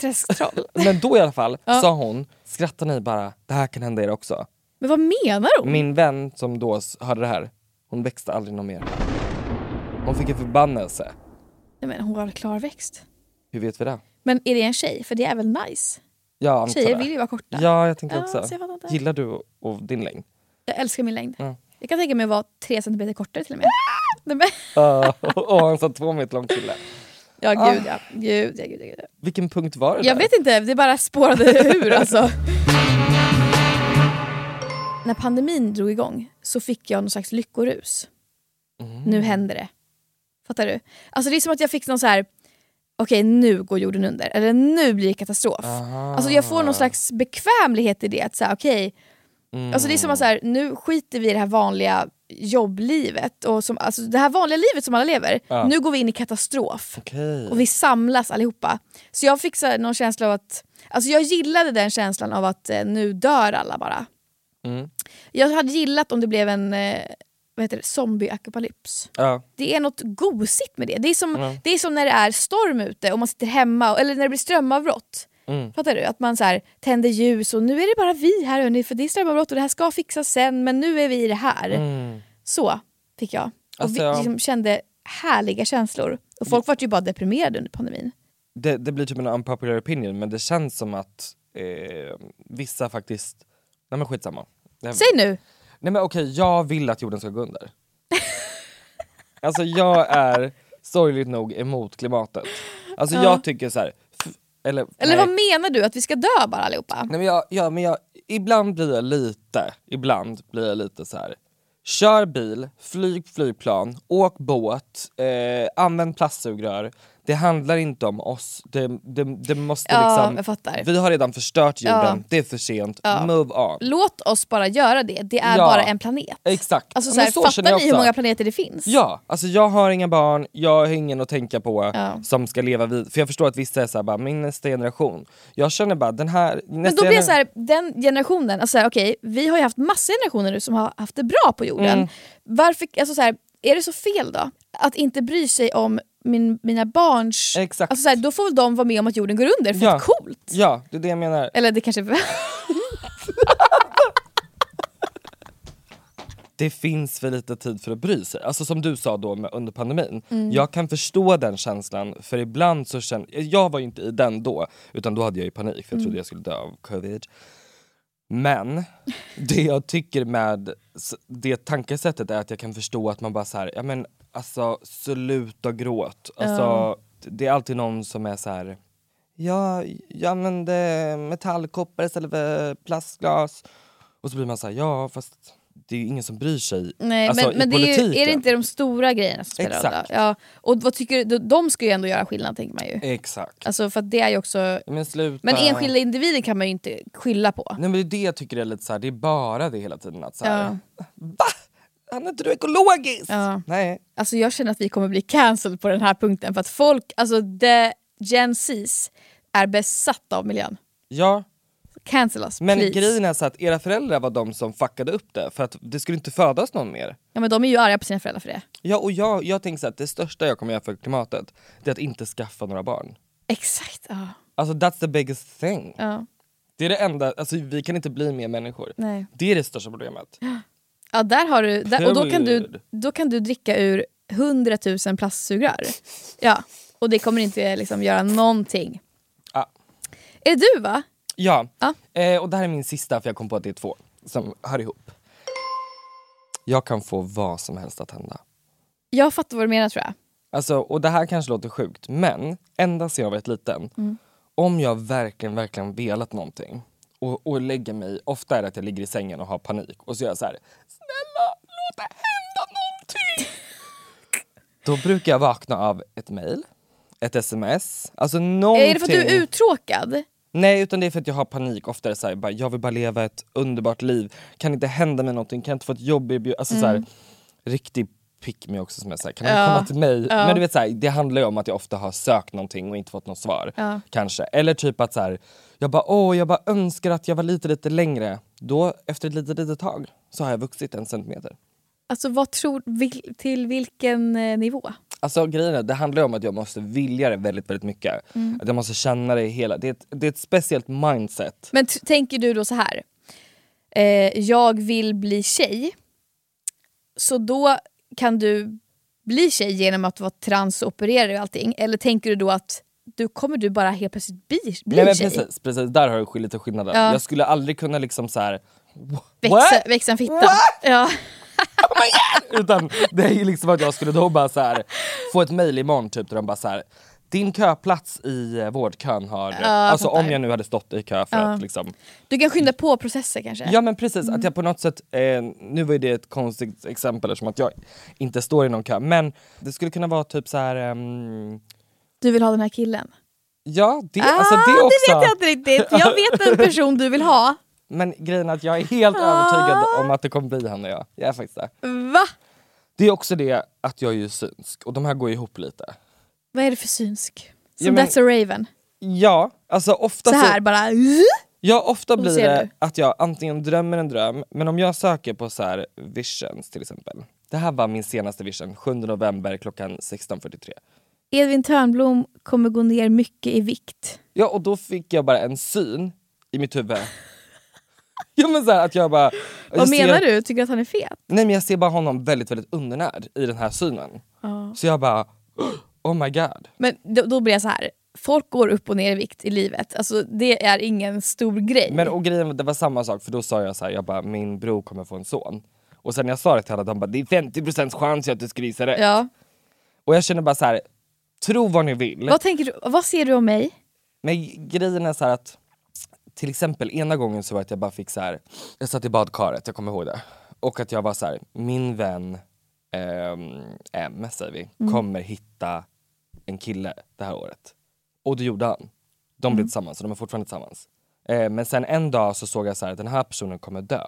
Träsktroll. Men då i alla fall Ja. sa hon, skrattar ni bara, det här kan hända er också. Men vad menar hon? Min vän som då hörde det här, hon växte aldrig någon mer. Hon fick en förbannelse. Nej, men hon var klarväxt. Hur vet vi det? Men är det en tjej? För det är väl nice? Antar Tjejer vill ju vara korta. Ja, jag tänker Ja, också. så jag. Gillar du och, och din längd? Jag älskar min längd. Ja. Jag kan tänka mig att vara tre centimeter kortare till och med. Nej, men, Uh, och en sån två meter lång kille. Ja gud ja. Gud, ja, gud, ja, gud. ja. Vilken punkt var det Jag där? vet inte, det bara spårade ur alltså. När pandemin drog igång så fick jag någon slags lyckorus. Mm. Nu händer det. Fattar du? Alltså det är som att jag fick någon så här. okej nu går jorden under, eller nu blir det katastrof. Aha. Alltså jag får någon slags bekvämlighet i det. Att så här, okej, Mm. Alltså det är som att så här, nu skiter vi i det här vanliga jobblivet, och som, alltså det här vanliga livet som alla lever. Ja. Nu går vi in i katastrof. Okej. Och vi samlas allihopa. Så jag fick så här, någon känsla av att, alltså jag gillade den känslan av att eh, nu dör alla bara. Mm. Jag hade gillat om det blev en eh, vad heter det, zombie-apokalyps. Ja. Det är något gosigt med det. Det är, som, Ja. det är som när det är storm ute och man sitter hemma, eller när det blir strömavbrott. Mm. Fattar du? Att man så här, tänder ljus och nu är det bara vi här hörni, för det är strömavbrott och det här ska fixas sen men nu är vi i det här. Mm. Så fick jag. Och Alltså, vi liksom kände härliga känslor. Och folk var ju bara deprimerade under pandemin. Det, det blir typ en unpopular opinion men det känns som att eh, vissa faktiskt... Nej men skitsamma. Det- Säg nu! Nej men okej, jag vill att jorden ska gå under. alltså jag är sorgligt nog emot klimatet. Alltså Ja. jag tycker så här. Eller, Eller nej. vad menar du? Att vi ska dö bara allihopa? Nej men jag, ja, men jag ibland blir jag lite, ibland blir jag lite så här. Kör bil, flyg flygplan, åk båt, eh, använd plastsugrör. Det handlar inte om oss. Det, det, det måste Ja, liksom, jag. Vi har redan förstört jorden, Ja. det är för sent, Ja. move on. Låt oss bara göra det, det är bara en planet. Exakt. Alltså, Men så fattar jag ni hur många planeter det finns? Ja, alltså jag har inga barn, jag har ingen att tänka på som ska leva vid. För jag förstår att vissa är såhär, bara, min nästa generation. Jag känner bara den här... Men då blir det gener- så här, den generationen, alltså okej, vi har ju haft massa generationer nu som har haft det bra på jorden. Mm. Varför, alltså så här, är det så fel då? Att inte bry sig om min, mina barns... Exakt. Alltså så här, då får väl de vara med om att jorden går under, för Ja. att coolt! Ja, det är det jag menar. Eller det kanske... Det finns för lite tid för att bry sig. Alltså som du sa då med, under pandemin. Mm. Jag kan förstå den känslan för ibland så känner jag var ju inte i den då utan då hade jag ju panik för jag Mm. trodde jag skulle dö av covid. Men det jag tycker med det tankesättet är att jag kan förstå att man bara så här, ja men alltså sluta gråt. Alltså, Ja. Det är alltid någon som är så här. Ja, jag använde metallkoppar istället för plastglas. Och så blir man så här, ja fast det är ju ingen som bryr sig. Nej, Alltså, men, men det är, ju, är det inte de stora grejerna som spelar roll? Ja. Och vad tycker du? De ska ju ändå göra skillnad tänker man ju. Exakt. Alltså för det är ju också... Men sluta. Men enskilda individer kan man ju inte skylla på. Nej men det är det jag tycker är lite så här, det är bara det hela tiden att så här, Ja. Va? Handlar inte du ekologiskt? Ja. Nej. Alltså jag känner att vi kommer bli cancelled på den här punkten för att folk, alltså the Gen Zs är besatta av miljön. Ja, Cancel us, men please. grejen är så att era föräldrar var de som fuckade upp det för att det skulle inte födas någon mer. Ja men de är ju arga på sina föräldrar för det. Ja och jag, jag tänker så att det största jag kommer göra för klimatet det är att inte skaffa några barn. Exakt. Ja. Alltså that's the biggest thing. Ja. Det är det enda, alltså vi kan inte bli mer människor. Nej. Det är det största problemet. Ja där har du, där, och då kan, du, då kan du dricka ur 100 000 plastsugrör. Ja, och det kommer inte liksom göra någonting. Ja. Är det du va? Ja, Ja. Eh, och det här är min sista för jag kom på att det är två som hör ihop. Jag kan få vad som helst att hända. Jag fattar vad du menar tror jag. Alltså, och det här kanske låter sjukt men ända sedan jag var liten, Mm. om jag verkligen, verkligen velat någonting och, och lägger mig, ofta är det att jag ligger i sängen och har panik och så gör jag så här, snälla låt det hända någonting. Då brukar jag vakna av ett mail, ett sms, alltså någonting. Är det för att du är uttråkad? Nej utan det är för att jag har panik, ofta är det så här, bara, jag vill bara leva ett underbart liv, kan inte hända mig någonting, kan jag inte få ett jobb alltså så här, riktig pick me också som är såhär, kan man Mm. Ja. komma till mig? Ja. Men du vet så här, det handlar ju om att jag ofta har sökt någonting och inte fått något svar. Ja. Kanske. Eller typ att så här, jag bara åh jag bara önskar att jag var lite lite längre. Då efter ett litet litet tag så har jag vuxit en centimeter. Alltså vad tror, vil, till vilken eh, nivå? Alltså grejen är, det handlar om att jag måste vilja det väldigt väldigt mycket. Mm. Att jag måste känna det hela, det är ett, det är ett speciellt mindset. Men tänker du då så här. Eh, jag vill bli tjej. Så då kan du bli tjej genom att vara trans och allting. Eller tänker du då att du kommer du bara helt plötsligt bli, bli Nej men tjej? precis, precis, där har du lite skillnaden. Ja. Jag skulle aldrig kunna liksom så här. Växa, växa en fitta. What? Ja. Utan det är ju liksom att jag skulle då bara så här, få ett mail imorgon typ där de bara så här. Din köplats i eh, vårdkön har... jag alltså fattar. om jag nu hade stått i kö för Ja. att liksom... Du kan skynda på processer kanske? Ja men precis, att jag på något sätt, eh, nu var ju det ett konstigt exempel eftersom att jag inte står i någon kö, men det skulle kunna vara typ så här. ehm, Du vill ha den här killen? ja det, ah, alltså det också. det vet jag inte riktigt. Jag vet en person du vill ha. Men grejen är att jag är helt Ah. övertygad om att det kommer bli han och jag. Jag är faktiskt det. Va? Det är också det att jag är ju synsk och de här går ihop lite. Vad är det för synsk? Som Ja, men- That's a Raven? Ja, alltså ofta Så här bara... Ja, ofta blir det du? att jag antingen drömmer en dröm, men om jag söker på så här visions till exempel. Det här var min senaste vision, 7 november klockan 16.43. Edvin Törnblom kommer gå ner mycket i vikt. Ja, och då fick jag bara en syn i mitt huvud. ja men så här, att jag bara... jag Vad ser- menar du? Tycker du att han är fet? Nej men jag ser bara honom väldigt, väldigt undernärd i den här synen. Så jag bara, oh my god. Men då, då blir jag så här. folk går upp och ner i vikt i livet. Alltså, det är ingen stor grej. Men och grejen, det var samma sak för då sa jag så här, jag bara min bror kommer få en son. Och sen när jag sa det till alla, de bara det är 50% chans att du ska gissa rätt. ja. Och jag känner bara så här, tro vad ni vill. vad, tänker du, vad ser du om mig? Men grejen är så här att till exempel ena gången så var det att jag bara fick så här. jag satt i badkaret, jag kommer ihåg det. Och att jag var så här, min vän ehm, M, säger vi, Mm. kommer hitta en kille det här året. Och det gjorde han. De Mm. blev tillsammans, så de är fortfarande tillsammans. Eh, men sen en dag så såg jag så här, att den här personen kommer dö.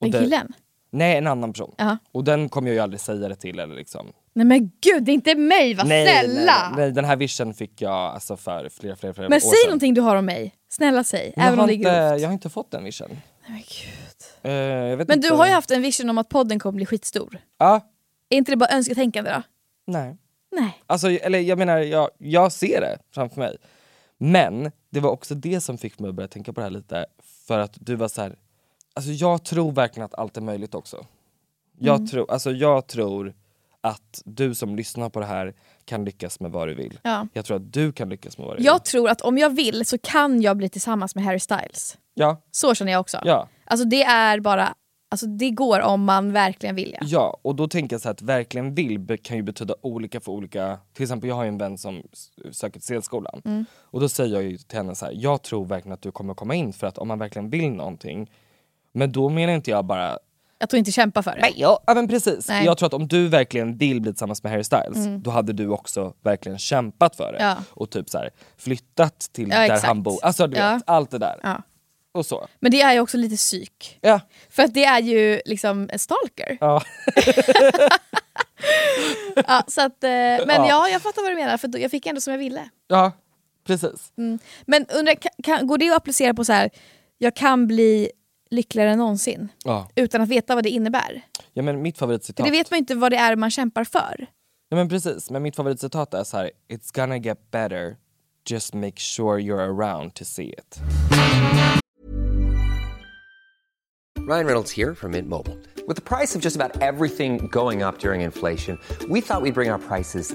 Och Den killen? Nej, en annan person. Ja. Och den kommer jag ju aldrig säga det till eller liksom. Nej men gud, det är inte mig, vad nej, snälla! Nej, nej, den här vision fick jag alltså för flera, flera, flera Men år säg sedan. någonting du har om mig. Snälla säg, Jag även har, om det är inte, grovt. jag har inte fått den vision. Nej, men gud. Vet Men inte. du har ju haft en vision om att podden kommer bli skitstor. Ja, Är inte det bara önsketänkande då? nej. Nej. Alltså, eller jag menar, jag, jag ser det framför mig. Men det var också det som fick mig att börja tänka på det här lite. För att du var så här. Alltså jag tror verkligen att allt är möjligt också. Jag, Mm. tror, alltså jag tror att du som lyssnar på det här kan lyckas med vad du vill. Ja. Jag tror att du kan lyckas med vad du vill. Jag tror att om jag vill så kan jag bli tillsammans med Harry Styles. Ja, Så känner jag också. ja, Alltså det är bara, alltså det går om man verkligen vill. Ja. ja. Och då tänker jag så här att verkligen vill kan ju betyda olika för olika. Till exempel jag har ju en vän som söker till scenskolan. Mm. Och då säger jag ju till henne så här, jag tror verkligen att du kommer komma in för att om man verkligen vill någonting. Men då menar inte jag bara Att du inte kämpar för det. Nej, ja, ja men precis. Nej. Jag tror att om du verkligen vill bli tillsammans med Harry Styles, då hade du också verkligen kämpat för det. Ja. Och typ så här, flyttat till Ja, där exakt. han bor. Alltså du vet, allt det där. Och så. Men det är ju också lite psyk. Ja. För att det är ju liksom en stalker. Ja. Så att, eh, men Ja. ja. jag fattar vad du menar för jag fick ändå som jag ville. ja, precis. Men undrar, kan, går det att applicera på så här, jag kan bli lyckligare än någonsin Ja. utan att veta vad det innebär? ja men mitt För favoritcitat. det vet man inte vad det är man kämpar för. Ja men precis, men mitt favoritcitat är så här: It's gonna get better, just make sure you're around to see it. Ryan Reynolds here from Mint Mobile. With the price of just about everything going up during inflation, we thought we'd bring our prices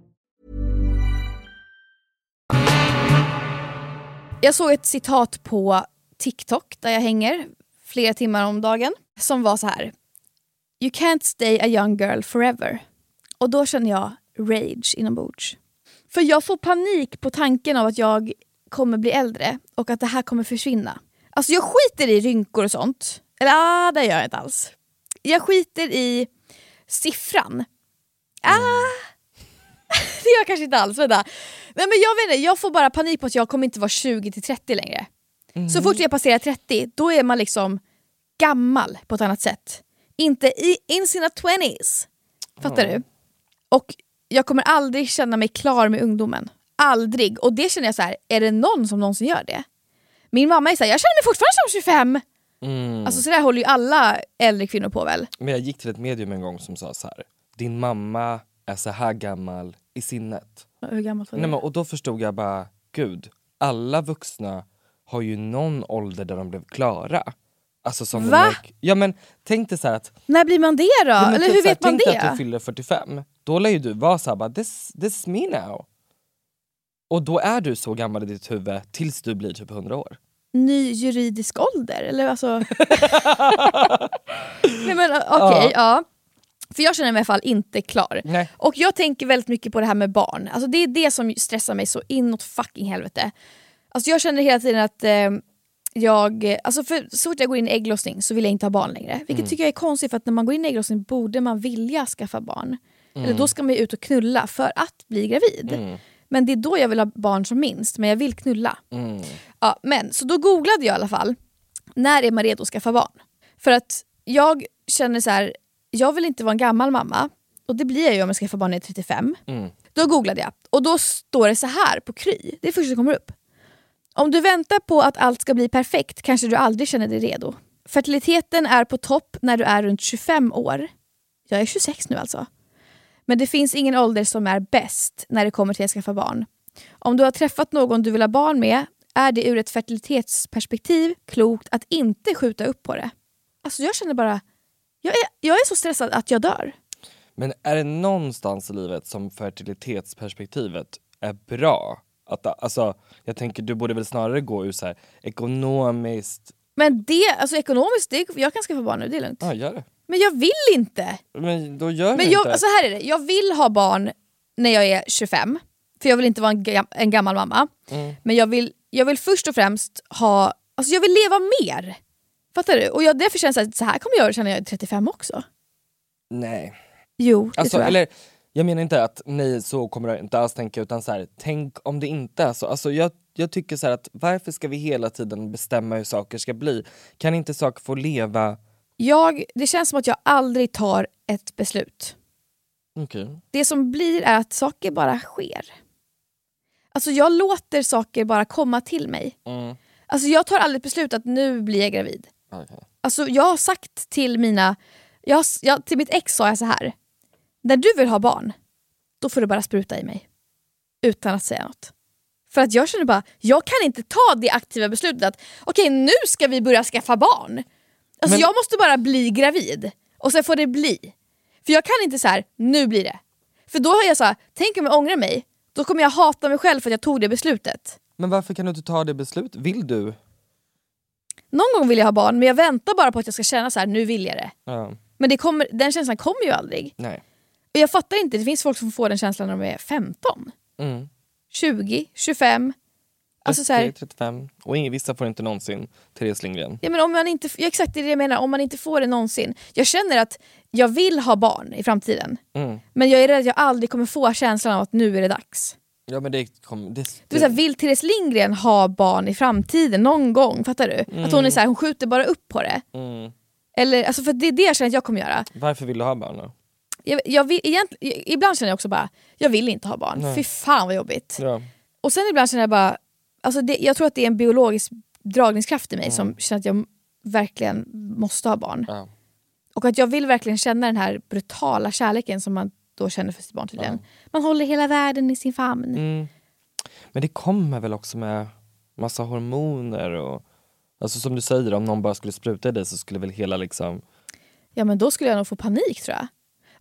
Jag såg ett citat på TikTok där jag hänger flera timmar om dagen som var så här. You can't stay a young girl forever. Och då känner jag rage inombords. För jag får panik på tanken av att jag kommer bli äldre och att det här kommer försvinna. Alltså jag skiter i rynkor och sånt. Eller ah, det gör jag inte alls. Jag skiter i siffran. Ah, det gör jag kanske inte alls. Vänta. Nej, men jag, vet inte, jag får bara panik på att jag kommer inte vara 20 till 30 längre. Så fort jag passerar 30, då är man liksom gammal på ett annat sätt. Inte i in sina 20s. Fattar du? Och jag kommer aldrig känna mig klar med ungdomen. Aldrig. Och det känner jag så här, är det någon som någonsin gör det? Min mamma är såhär, jag känner mig fortfarande som 25! Mm. Alltså sådär håller ju alla äldre kvinnor på väl? Men jag gick till ett medium en gång som sa så här. Din mamma är så här gammal i sinnet. Hur gammalt var det? Nej, men, och då förstod jag bara, gud, alla vuxna har ju någon ålder där de blev klara. Alltså som Va? är- ja men tänk dig så att... När blir man det då? ja, Eller typ hur så här, vet man tänk det? att du fyller 45, då lär ju du vara såhär bara, this, this is me now. Och då är du så gammal i ditt huvud tills du blir typ 100 år. Ny juridisk ålder? Eller alltså... Nej men okej, ja. För jag känner mig i alla fall inte klar. Nej. Och jag tänker väldigt mycket på det här med barn. Alltså det är det som stressar mig så inåt fucking helvete. Alltså jag känner hela tiden att eh, jag, alltså för så fort jag går in i ägglossning så vill jag inte ha barn längre. Vilket Mm. tycker jag är konstigt för att när man går in i ägglossning borde man vilja skaffa barn. Mm. Eller då ska man ju ut och knulla för att bli gravid. Mm. Men det är då jag vill ha barn som minst, men jag vill knulla. Mm. Ja, men, så då googlade jag i alla fall, när är man redo att skaffa barn? För att jag känner så här, jag vill inte vara en gammal mamma, och det blir jag ju om jag skaffar barn när jag är 35. Mm. Då googlade jag, och då står det så här på Kry, det är första som kommer upp. Om du väntar på att allt ska bli perfekt kanske du aldrig känner dig redo. Fertiliteten är på topp när du är runt 25 år. Jag är 26 nu alltså. Men det finns ingen ålder som är bäst när det kommer till att skaffa barn. Om du har träffat någon du vill ha barn med är det ur ett fertilitetsperspektiv klokt att inte skjuta upp på det. Alltså jag känner bara, jag är, jag är så stressad att jag dör. Men är det någonstans i livet som fertilitetsperspektivet är bra? Att, alltså, jag tänker du borde väl snarare gå ur så här ekonomiskt... Men det, alltså ekonomiskt, det, jag kan skaffa barn nu, det är lugnt. Ja, gör det. Men jag vill inte! Men då gör Men jag, inte. alltså här är det, jag vill ha barn när jag är 25, för jag vill inte vara en, gam, en gammal mamma. Mm. Men jag vill, jag vill först och främst ha, alltså jag vill leva mer. Fattar du? Och jag, därför känns det att så här kommer jag känna när jag är 35 också. Nej. Jo, det Alltså, tror jag. eller, jag menar inte att nej så kommer jag inte alls tänka utan så här, tänk om det inte är så. Alltså, jag, jag tycker så att varför ska vi hela tiden bestämma hur saker ska bli? Kan inte saker få leva? Jag, det känns som att jag aldrig tar ett beslut. Okej. Det som blir är att saker bara sker. Alltså jag låter saker bara komma till mig. Mm. Alltså jag tar aldrig ett beslut att nu blir jag gravid. Okej. Alltså jag har sagt till mina, jag, jag, till mitt ex sa jag så här. När du vill ha barn, då får du bara spruta i mig. Utan att säga något. För att jag känner bara, jag kan inte ta det aktiva beslutet att okej nu ska vi börja skaffa barn. Alltså Men- jag måste bara bli gravid. Och sen får det bli. För jag kan inte så här, nu blir det. För då har jag så här, tänk om jag ångrar mig, då kommer jag hata mig själv för att jag tog det beslutet. Men varför kan du inte ta det beslut? Vill du? Någon gång vill jag ha barn men jag väntar bara på att jag ska känna så här, nu vill jag det. Ja. Men det kommer, den känslan kommer ju aldrig. Nej. Och jag fattar inte, det finns folk som får den känslan när de är 15, Mm. 20, 25. Alltså så här, 30, 35. Och ingen, vissa får inte någonsin Therese Lindgren. ja, men om man inte, ja, exakt det är det jag menar, om man inte får det någonsin. Jag känner att jag vill ha barn i framtiden. Mm. Men jag är rädd att jag aldrig kommer få känslan av att nu är det dags. Ja men det kommer... Det, så här, vill Therese Lindgren ha barn i framtiden någon gång? Fattar du? Att hon är så här, hon skjuter bara upp på det. mm. Eller, alltså för det är det jag känner att jag kommer göra. Varför vill du ha barn då? Jag, jag vill, egentligen, ibland känner jag också bara, jag vill inte ha barn. Nej. Fy fan vad jobbigt. Ja. Och sen ibland känner jag bara, alltså det, jag tror att det är en biologisk dragningskraft i mig Mm. som känner att jag verkligen måste ha barn. Ja. Och att jag vill verkligen känna den här brutala kärleken som man då känner för sitt barn tydligen. Man håller hela världen i sin famn. Mm. Men det kommer väl också med massa hormoner och... Alltså som du säger, om någon bara skulle spruta i dig så skulle väl hela liksom... Ja men då skulle jag nog få panik tror jag.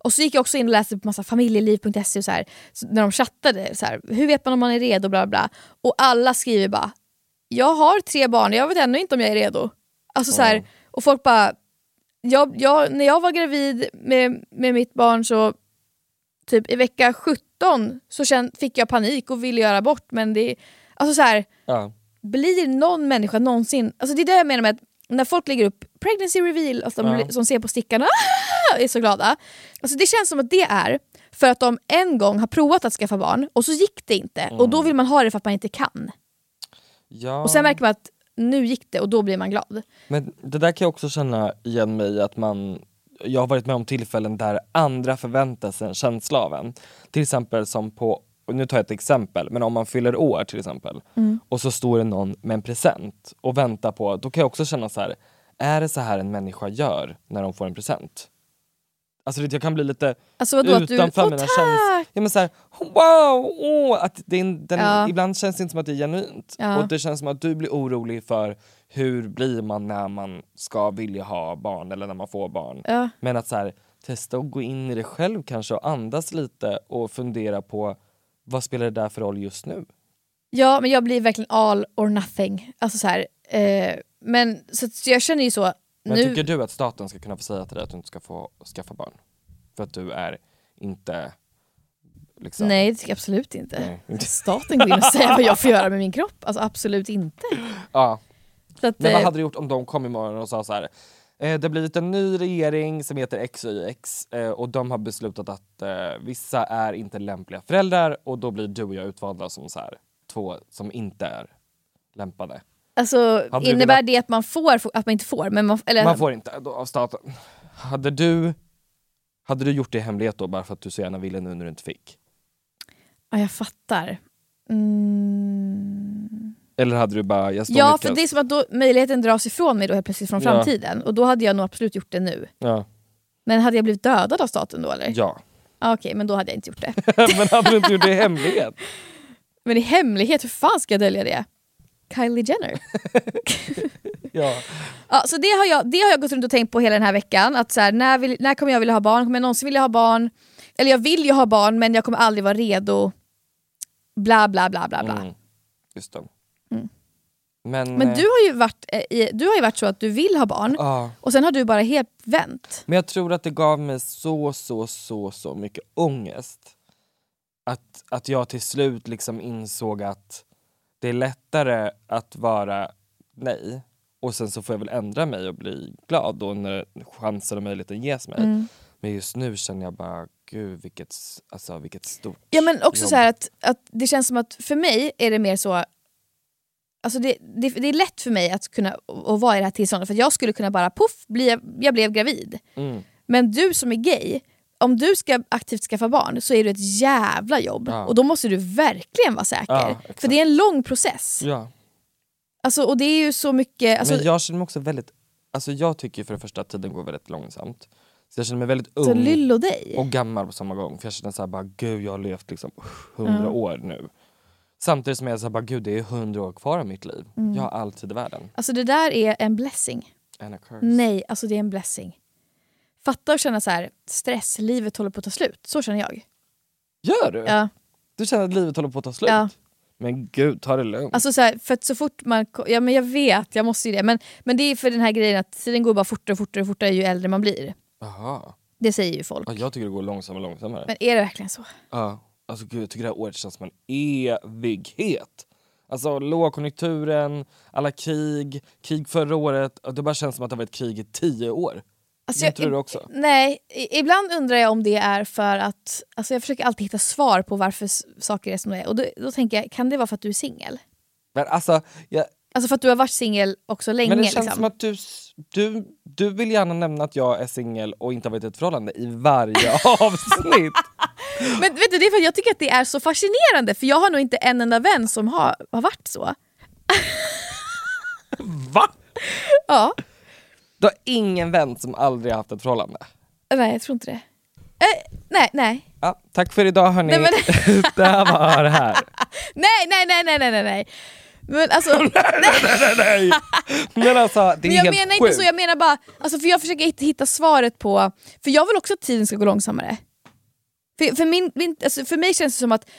Och så gick jag också in och läste på massa familjeliv.se och så här, så när de chattade, så här, hur vet man om man är redo bla bla. Och alla skriver bara, jag har tre barn, jag vet ännu inte om jag är redo. Alltså så här, Mm. och folk bara, jag, jag, när jag var gravid med, med mitt barn så typ i vecka 17 så känd, fick jag panik och ville göra bort men det, alltså så här, Ja. blir någon människa någonsin... Alltså det är det jag menar med att när folk lägger upp pregnancy reveal, alltså de Ja. som ser på stickan och "Ah!" är så glada. Alltså det känns som att det är för att de en gång har provat att skaffa barn och så gick det inte. Och då vill man ha det för att man inte kan. ja. Och sen märker man att nu gick det och då blir man glad. Men det där kan jag också känna igen mig i att man jag har varit med om tillfällen där andra förväntar sig en känsla av en. Till exempel som på, nu tar jag ett exempel, men om man fyller år till exempel och så står det någon med en present och väntar på, då kan jag också känna så här, är det så här en människa gör när de får en present? Alltså jag kan bli lite Alltså vadå du... utanför Åh mina känslor. Ja, men så här, wow! Åh, att det är, den, Ja. Ibland känns det inte som att det är genuint. Ja. Och det känns som att du blir orolig för hur blir man när man ska vilja ha barn eller när man får barn. Ja. Men att så här, testa att gå in i det själv kanske och andas lite och fundera på vad spelar det där för roll just nu? ja men jag blir verkligen all or nothing. Alltså så här, eh, men så, jag känner ju så Men nu... tycker du att staten ska kunna få säga till dig att du inte ska få skaffa barn? för att du är inte liksom... Nej det tycker jag absolut inte. Nej. Staten går in och säger vad jag får göra med min kropp. Alltså absolut inte. Ja. Att, Men vad eh, hade du gjort om de kom imorgon och sa så här. Eh, det har blivit en ny regering som heter XYX eh, och de har beslutat att vissa är inte lämpliga föräldrar och då blir du och jag utvalda som så här, två som inte är lämpade. alltså, Hade innebär velat- det att man får, att man inte får? Men man, eller, Man får inte då, av staten. Hade du, hade du gjort det i hemlighet då bara för att du så gärna ville nu när du inte fick? Ja jag fattar. Mm. Eller hade du bara, jag står Ja för det är som att då möjligheten dras ifrån mig då helt plötsligt från Ja. framtiden. Och då hade jag nog absolut gjort det nu. Ja. Men hade jag blivit dödad av staten då eller? ja. Ah, Okej men då hade jag inte gjort det. Men hade du inte gjort det i hemlighet? Men i hemlighet, hur fan ska jag dölja det? Kylie Jenner. Ja. Ja, så det har, jag, det har jag gått runt och tänkt på hela den här veckan. Att så här, när, vill, när kommer jag vilja ha barn? Kommer jag någonsin vilja ha barn? Eller jag vill ju ha barn men jag kommer aldrig vara redo. Bla bla bla bla bla. Mm. Just det. Men, Men eh, du har, ju varit, eh, du har ju varit så att du vill ha barn ja. och sen har du bara helt vänt. Men jag tror att det gav mig så, så, så, så mycket ångest. Att, att jag till slut liksom insåg att det är lättare att vara nej och sen så får jag väl ändra mig och bli glad då när chansen och möjligheten ges mig. Mm. Men just nu känner jag bara, gud vilket, alltså, vilket stort Ja men också jobb. så här att, att det känns som att för mig är det mer så Alltså det, det, det är lätt för mig att kunna att vara i det här tillståndet för jag skulle kunna bara poff, bli, jag blev gravid. Mm. Men du som är gay, om du ska aktivt skaffa barn så är det ett jävla jobb. Ja. Och då måste du verkligen vara säker. Ja, för det är en lång process. Ja. Alltså, och det är ju så mycket... Alltså, Men jag känner mig också väldigt, alltså jag tycker för det första att tiden går väldigt långsamt. Så jag känner mig väldigt så ung och gammal på samma gång. För jag känner bara, gud jag har levt liksom hundra Ja. år nu. Samtidigt som jag säger bara, gud det är hundra år kvar av mitt liv. Mm. Jag har all tid i världen. Alltså det där är en blessing. And a curse. Nej, alltså det är en blessing. Fatta att känna så här, stress, livet håller på att ta slut. Så känner jag. Gör du? Ja. Du känner att livet håller på att ta slut? Ja. Men gud, ta det lugnt. Alltså så här, för så fort man... Ja men jag vet, jag måste ju det. Men, men det är för den här grejen att tiden går bara fortare och fortare och fortare ju äldre man blir. Jaha. Det säger ju folk. Ja, jag tycker det går långsammare och långsammare. Men är det verkligen så? Ja, alltså gud, jag tycker det här året känns som en evighet. Alltså lågkonjunkturen, alla krig, krig förra året. Det bara känns som att det har varit krig i tio år. Alltså, jag- tror du också? Nej, ibland undrar jag om det är för att... Alltså jag försöker alltid hitta svar på varför saker är som de är. Och då, då tänker jag, kan det vara för att du är singel? Alltså, jag, Alltså för att du har varit singel också länge. men det känns liksom. som att du, du, du vill gärna nämna att jag är singel och inte har varit i ett förhållande i varje avsnitt. Men vet du, det är för jag tycker att det är så fascinerande för jag har nog inte en enda vän som har, har varit så. Va? Ja, Du har ingen vän som aldrig haft ett förhållande? nej jag tror inte det. Eh, nej, nej. Ja, tack för idag hörni. Nej, men- det här var det här. Nej, nej, nej, nej, nej, nej. Men alltså, nej, nej, nej. Men alltså, det är men jag helt menar sjukt. inte så, jag menar bara, alltså för jag försöker hitta, svaret på, för jag vill också att tiden ska gå långsammare. För, för, min, min, alltså för mig känns det som att,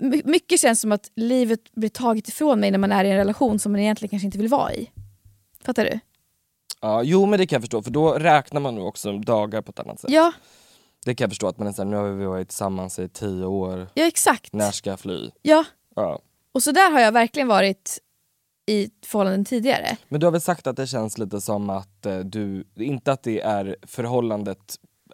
my- mycket känns som att livet blir taget ifrån mig när man är i en relation som man egentligen kanske inte vill vara i. Fattar du? Ja, jo men det kan jag förstå, för då räknar man nog också dagar på ett annat sätt. Ja, Det kan jag förstå, att man är såhär, nu har vi varit tillsammans i tio år, ja exakt. när ska jag fly? Ja. Ja. Och så där har jag verkligen varit i förhållanden tidigare. Men du har väl sagt att det känns lite som att eh, du, inte att det är förhållandet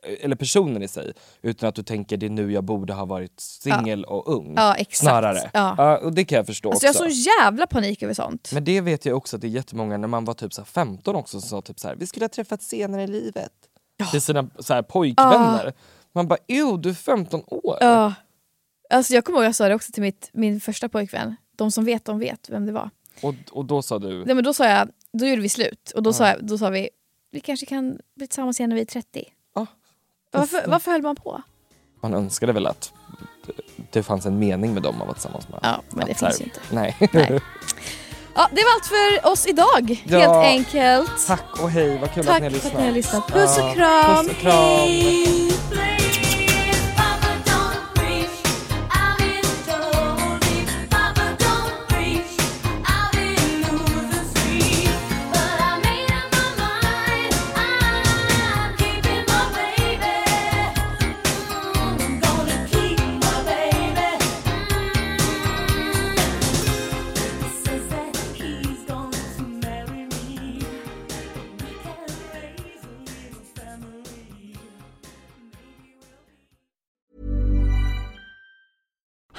eh, eller personen i sig, utan att du tänker det är nu jag borde ha varit singel och ung. Ja, exakt. Snarare. Ja. och det kan jag förstå Alltså jag också. har sån jävla panik över sånt. Men det vet jag också att det är jättemånga när man var typ så här 15 också som sa typ så här, vi skulle ha träffats senare i livet. Till sina så här, pojkvänner. Man bara ew du är 15 år. Alltså jag kommer ihåg jag sa det också till mitt, min första pojkvän. De som vet, de vet vem det var. Och, och då sa du, Nej, men då sa jag, då gjorde vi slut och då, Ja. sa, jag, då sa vi, vi kanske kan bli tillsammans igen när vi är 30. Ja. Varför, varför höll man på? man önskade väl att det fanns en mening med dem att vara tillsammans med. Ja, men det Att här- finns ju inte. Nej. Nej. Ja, det var allt för oss idag, Ja. helt enkelt. Tack och hej, vad kul Tack att ni har för lyssnat. att ni har lyssnat. Puss och kram. Puss och kram. Hej.